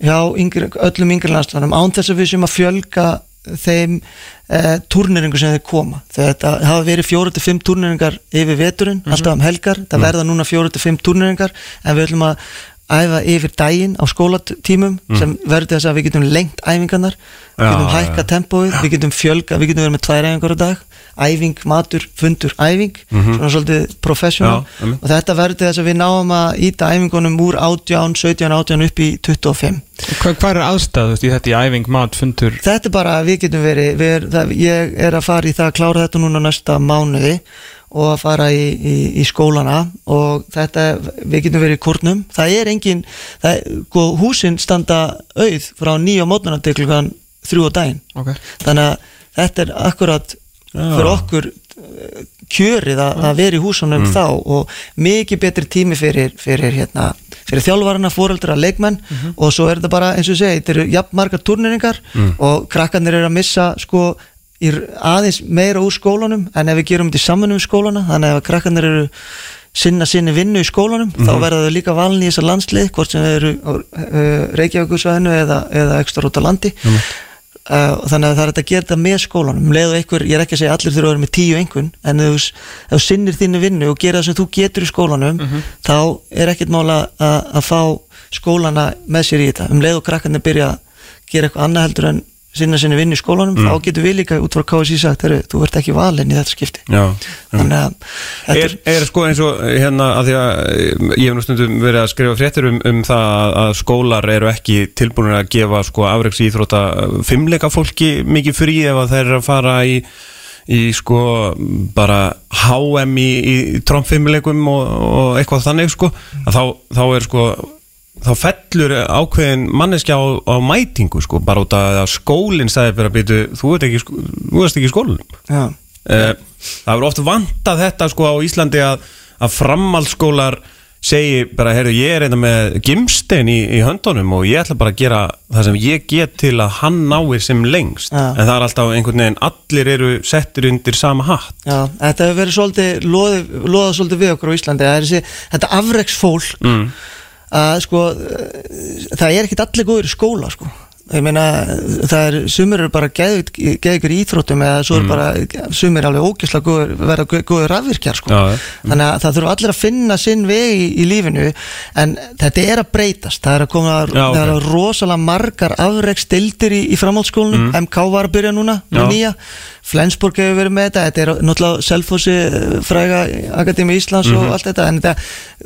B: hjá yngri, öllum yngri landsliðanum án þess að við séum að fjölga þeim eh, turneringu sem þeir koma. Þetta hafa verið fjóru til fimm turneringar yfir veturinn, alltaf um helgar það verða núna fjóru til fimm turneringar en við ætlum að æfa yfir daginn á skólatímum sem verður þess að við getum lengt æfingarnar við getum hækka tempóið, við getum fjölga við getum verið með tvær æfingar á dag æfing, matur, fundur, æfing svona svolítið professional.
C: Já,
B: og þetta verður þess að við náum að íta æfingunum úr 18, 17, 18 upp í 25
A: hvað, hvað er aðstæð, þú veist, í þetta í æfing, mat, fundur?
B: Þetta er bara að við getum verið við er, það, ég er að fara í það að klára þetta núna næsta mánuði og að fara í, í, í skólana og þetta, við getum verið í kórnum. Það er engin, það, sko, húsin standa auð frá nýja mótnana til klukkan þrjú á daginn.
A: Okay.
B: þannig að þetta er akkurat fyrir okkur eh, kjörið að, að vera í húsunum þá og mikið betri tími fyrir, fyrir, hérna, fyrir þjálfarana, fóreldra, leikmenn og svo er þetta bara eins og segi, þetta eru jafn margar turneringar og krakkarnir eru að missa sko aðeins meira úr skólanum en ef við gerum þetta í samfunum við skólana þannig að ef krakkarnir eru sinna sinni vinnu í skólanum þá verða þau líka valin í þessa landslið hvort sem þau eru á uh, Reykjavíkusvæðinu eða, eða ekstra út á landi. Uh, þannig að það er að gera þetta með skólanum. Um leið og einhver, ég er ekki að segja allir þurfa að vera með tíu einhvern en ef þú, sinnir þínu vinnu og gera það sem þú getur í skólanum þá er ekkert mála að, að fá skólana með sér í þetta. Um leið og krakkarnir byrja að gera eitthvað annað heldur en sinna sinni vinnu í skólanum þá getur við líka út frá KSI sagt þú ert ekki valinn í þetta skipti.
C: Já.
B: þannig að þetta
C: Er, er sko eins og hérna að því að eh, ég hef stundum verið að skrifa fréttir um, um það að- skólar eru ekki tilbúinir að gefa sko afreiks íþrótta fimmleika fólki mikið frí ef að þeir eru að fara í í sko bara HM í, í trompfimmleikum og, og eitthvað þannig sko. Að þá, þá er sko þá fellur ákveðin manneskja á, á mætingu sko bara út af að skólinn sagði fyrir að býtu þú ert ekki, ekki í skólanum
B: já,
C: Eh, það er oft vantað þetta sko á Íslandi að, að framhaldsskólar segi bara, heyrðu, ég er einnig með gimstein í, í höndunum og ég ætla bara að gera það sem ég get til að hann náir sem lengst,
B: Já.
C: en það er alltaf einhvern veginn, allir eru settir undir sama hatt
B: já, þetta hefur verið svolítið loðað svolítið við okkur á Íslandi það er þessi, þetta afreks fólk
C: mm.
B: Að sko það er ekkit allir góður í skóla sko. Ég meina það er sumir eru bara geð ykkur íþróttum eða svo er bara sumir alveg ógislega góður verða gó- góður rafvirkjar sko.
C: Já,
B: þannig að það þurfa allir að finna sinn veg í, í lífinu en þetta er að breytast. Það er að koma
C: Já,
B: það er að rosalega margar afreikstildir í, í framhaldsskólanum. MK var að byrja núna nýja Flensborg hefur verið með þetta þetta er náttúrulega Selfossi eh, fræga Akademi Íslands
C: Mhm.
B: og allt þetta en þetta,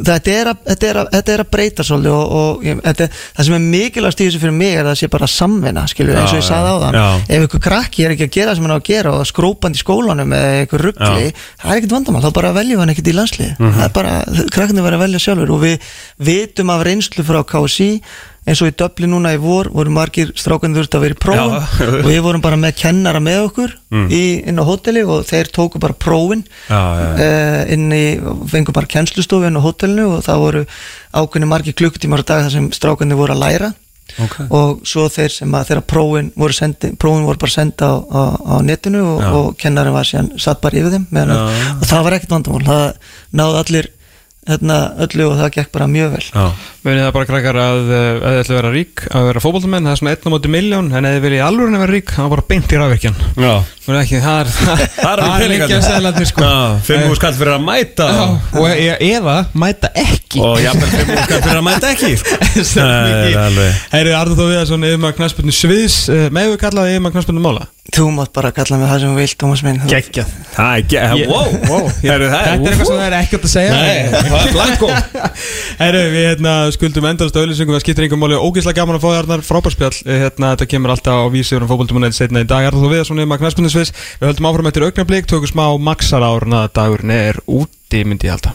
B: þetta, er að, þetta, er að, þetta er að breyta svolítið og, og þetta, það sem er mikilvægast í þessu fyrir mig er að það sé bara samvinna skilju eins og ég sagði á
C: Já.
B: ef ykkur krakki er ekki að gera sem hann á að gera og skrópandi í skólanum eða ykkur ruggli það er ekkert vandamál, þá bara veljum hann ekkert í landslið
C: Mhm.
B: það er bara, krakkinni verður að velja sjálfur og við vitum af reynslu frá KSI eins og í Dublin núna í vor voru margir strákan þurft að vera í prófum
C: Já.
B: og við vorum bara með kennara með okkur
C: Mm.
B: í, inn á hóteli og þeir tóku bara prófin
C: Já, já,
B: uh, inn í, fengu bara kennslustofu inn á hótelinu og það voru ákveðni margir klukkutímar á dag þar sem strákandi voru að læra
C: Ok.
B: og svo þeir sem að þeirra prófin voru, sendi, prófin voru bara senda á, á, á netinu og, og kennarinn var síðan satt bara yfir þeim og það var ekkert vandamál það náði allir hérna, öllu og það gekk bara mjög vel
C: Já.
A: Munið það bara krakkar að ef þið ætlu að vera rík að vera fótboltamenn, það er svona einn á móti miljón en ef þið viljið alveg að vera rík, það var bara beint í rafvirkjan
C: Já.
A: Munið ekki, það er
C: Það eru
A: liggja
C: peningarnir.
A: seðlarnir sko.
C: Já, Fimm úr skall fyrir að mæta.
A: Já, og e- eða mæta ekki.
C: Og jafnvel fimm úr skall fyrir að mæta ekki. Sko. Það er alveg
A: Herri Arður Þó Viðarsson, yfirmaður knaspunni Sviðs uh, með við kallaði yfirmaður knaspunni Mála?
B: Þú mátt bara kalla mig það sem þú vilt Thomas minn.
C: Það er ekki,
A: Ég-
C: wow, wow. Það
A: Þetta er eitthvað sem það er ekkert að segja.
C: Nei, það er blanko
A: Herru, við hérna, skuldum endast auðlýsingum það skiptir einhver máli, ógeðslega gaman að fá þarna frábærspjall hérna, þetta kemur alltaf á vísir um fókbóltumunni setna í dag, Arður Þó Viðarsson yfirmaður knaspunni Sviðs við höldum áfram eftir augnablik, tökum smá maxar árna dagurinn er úti myndi ég halda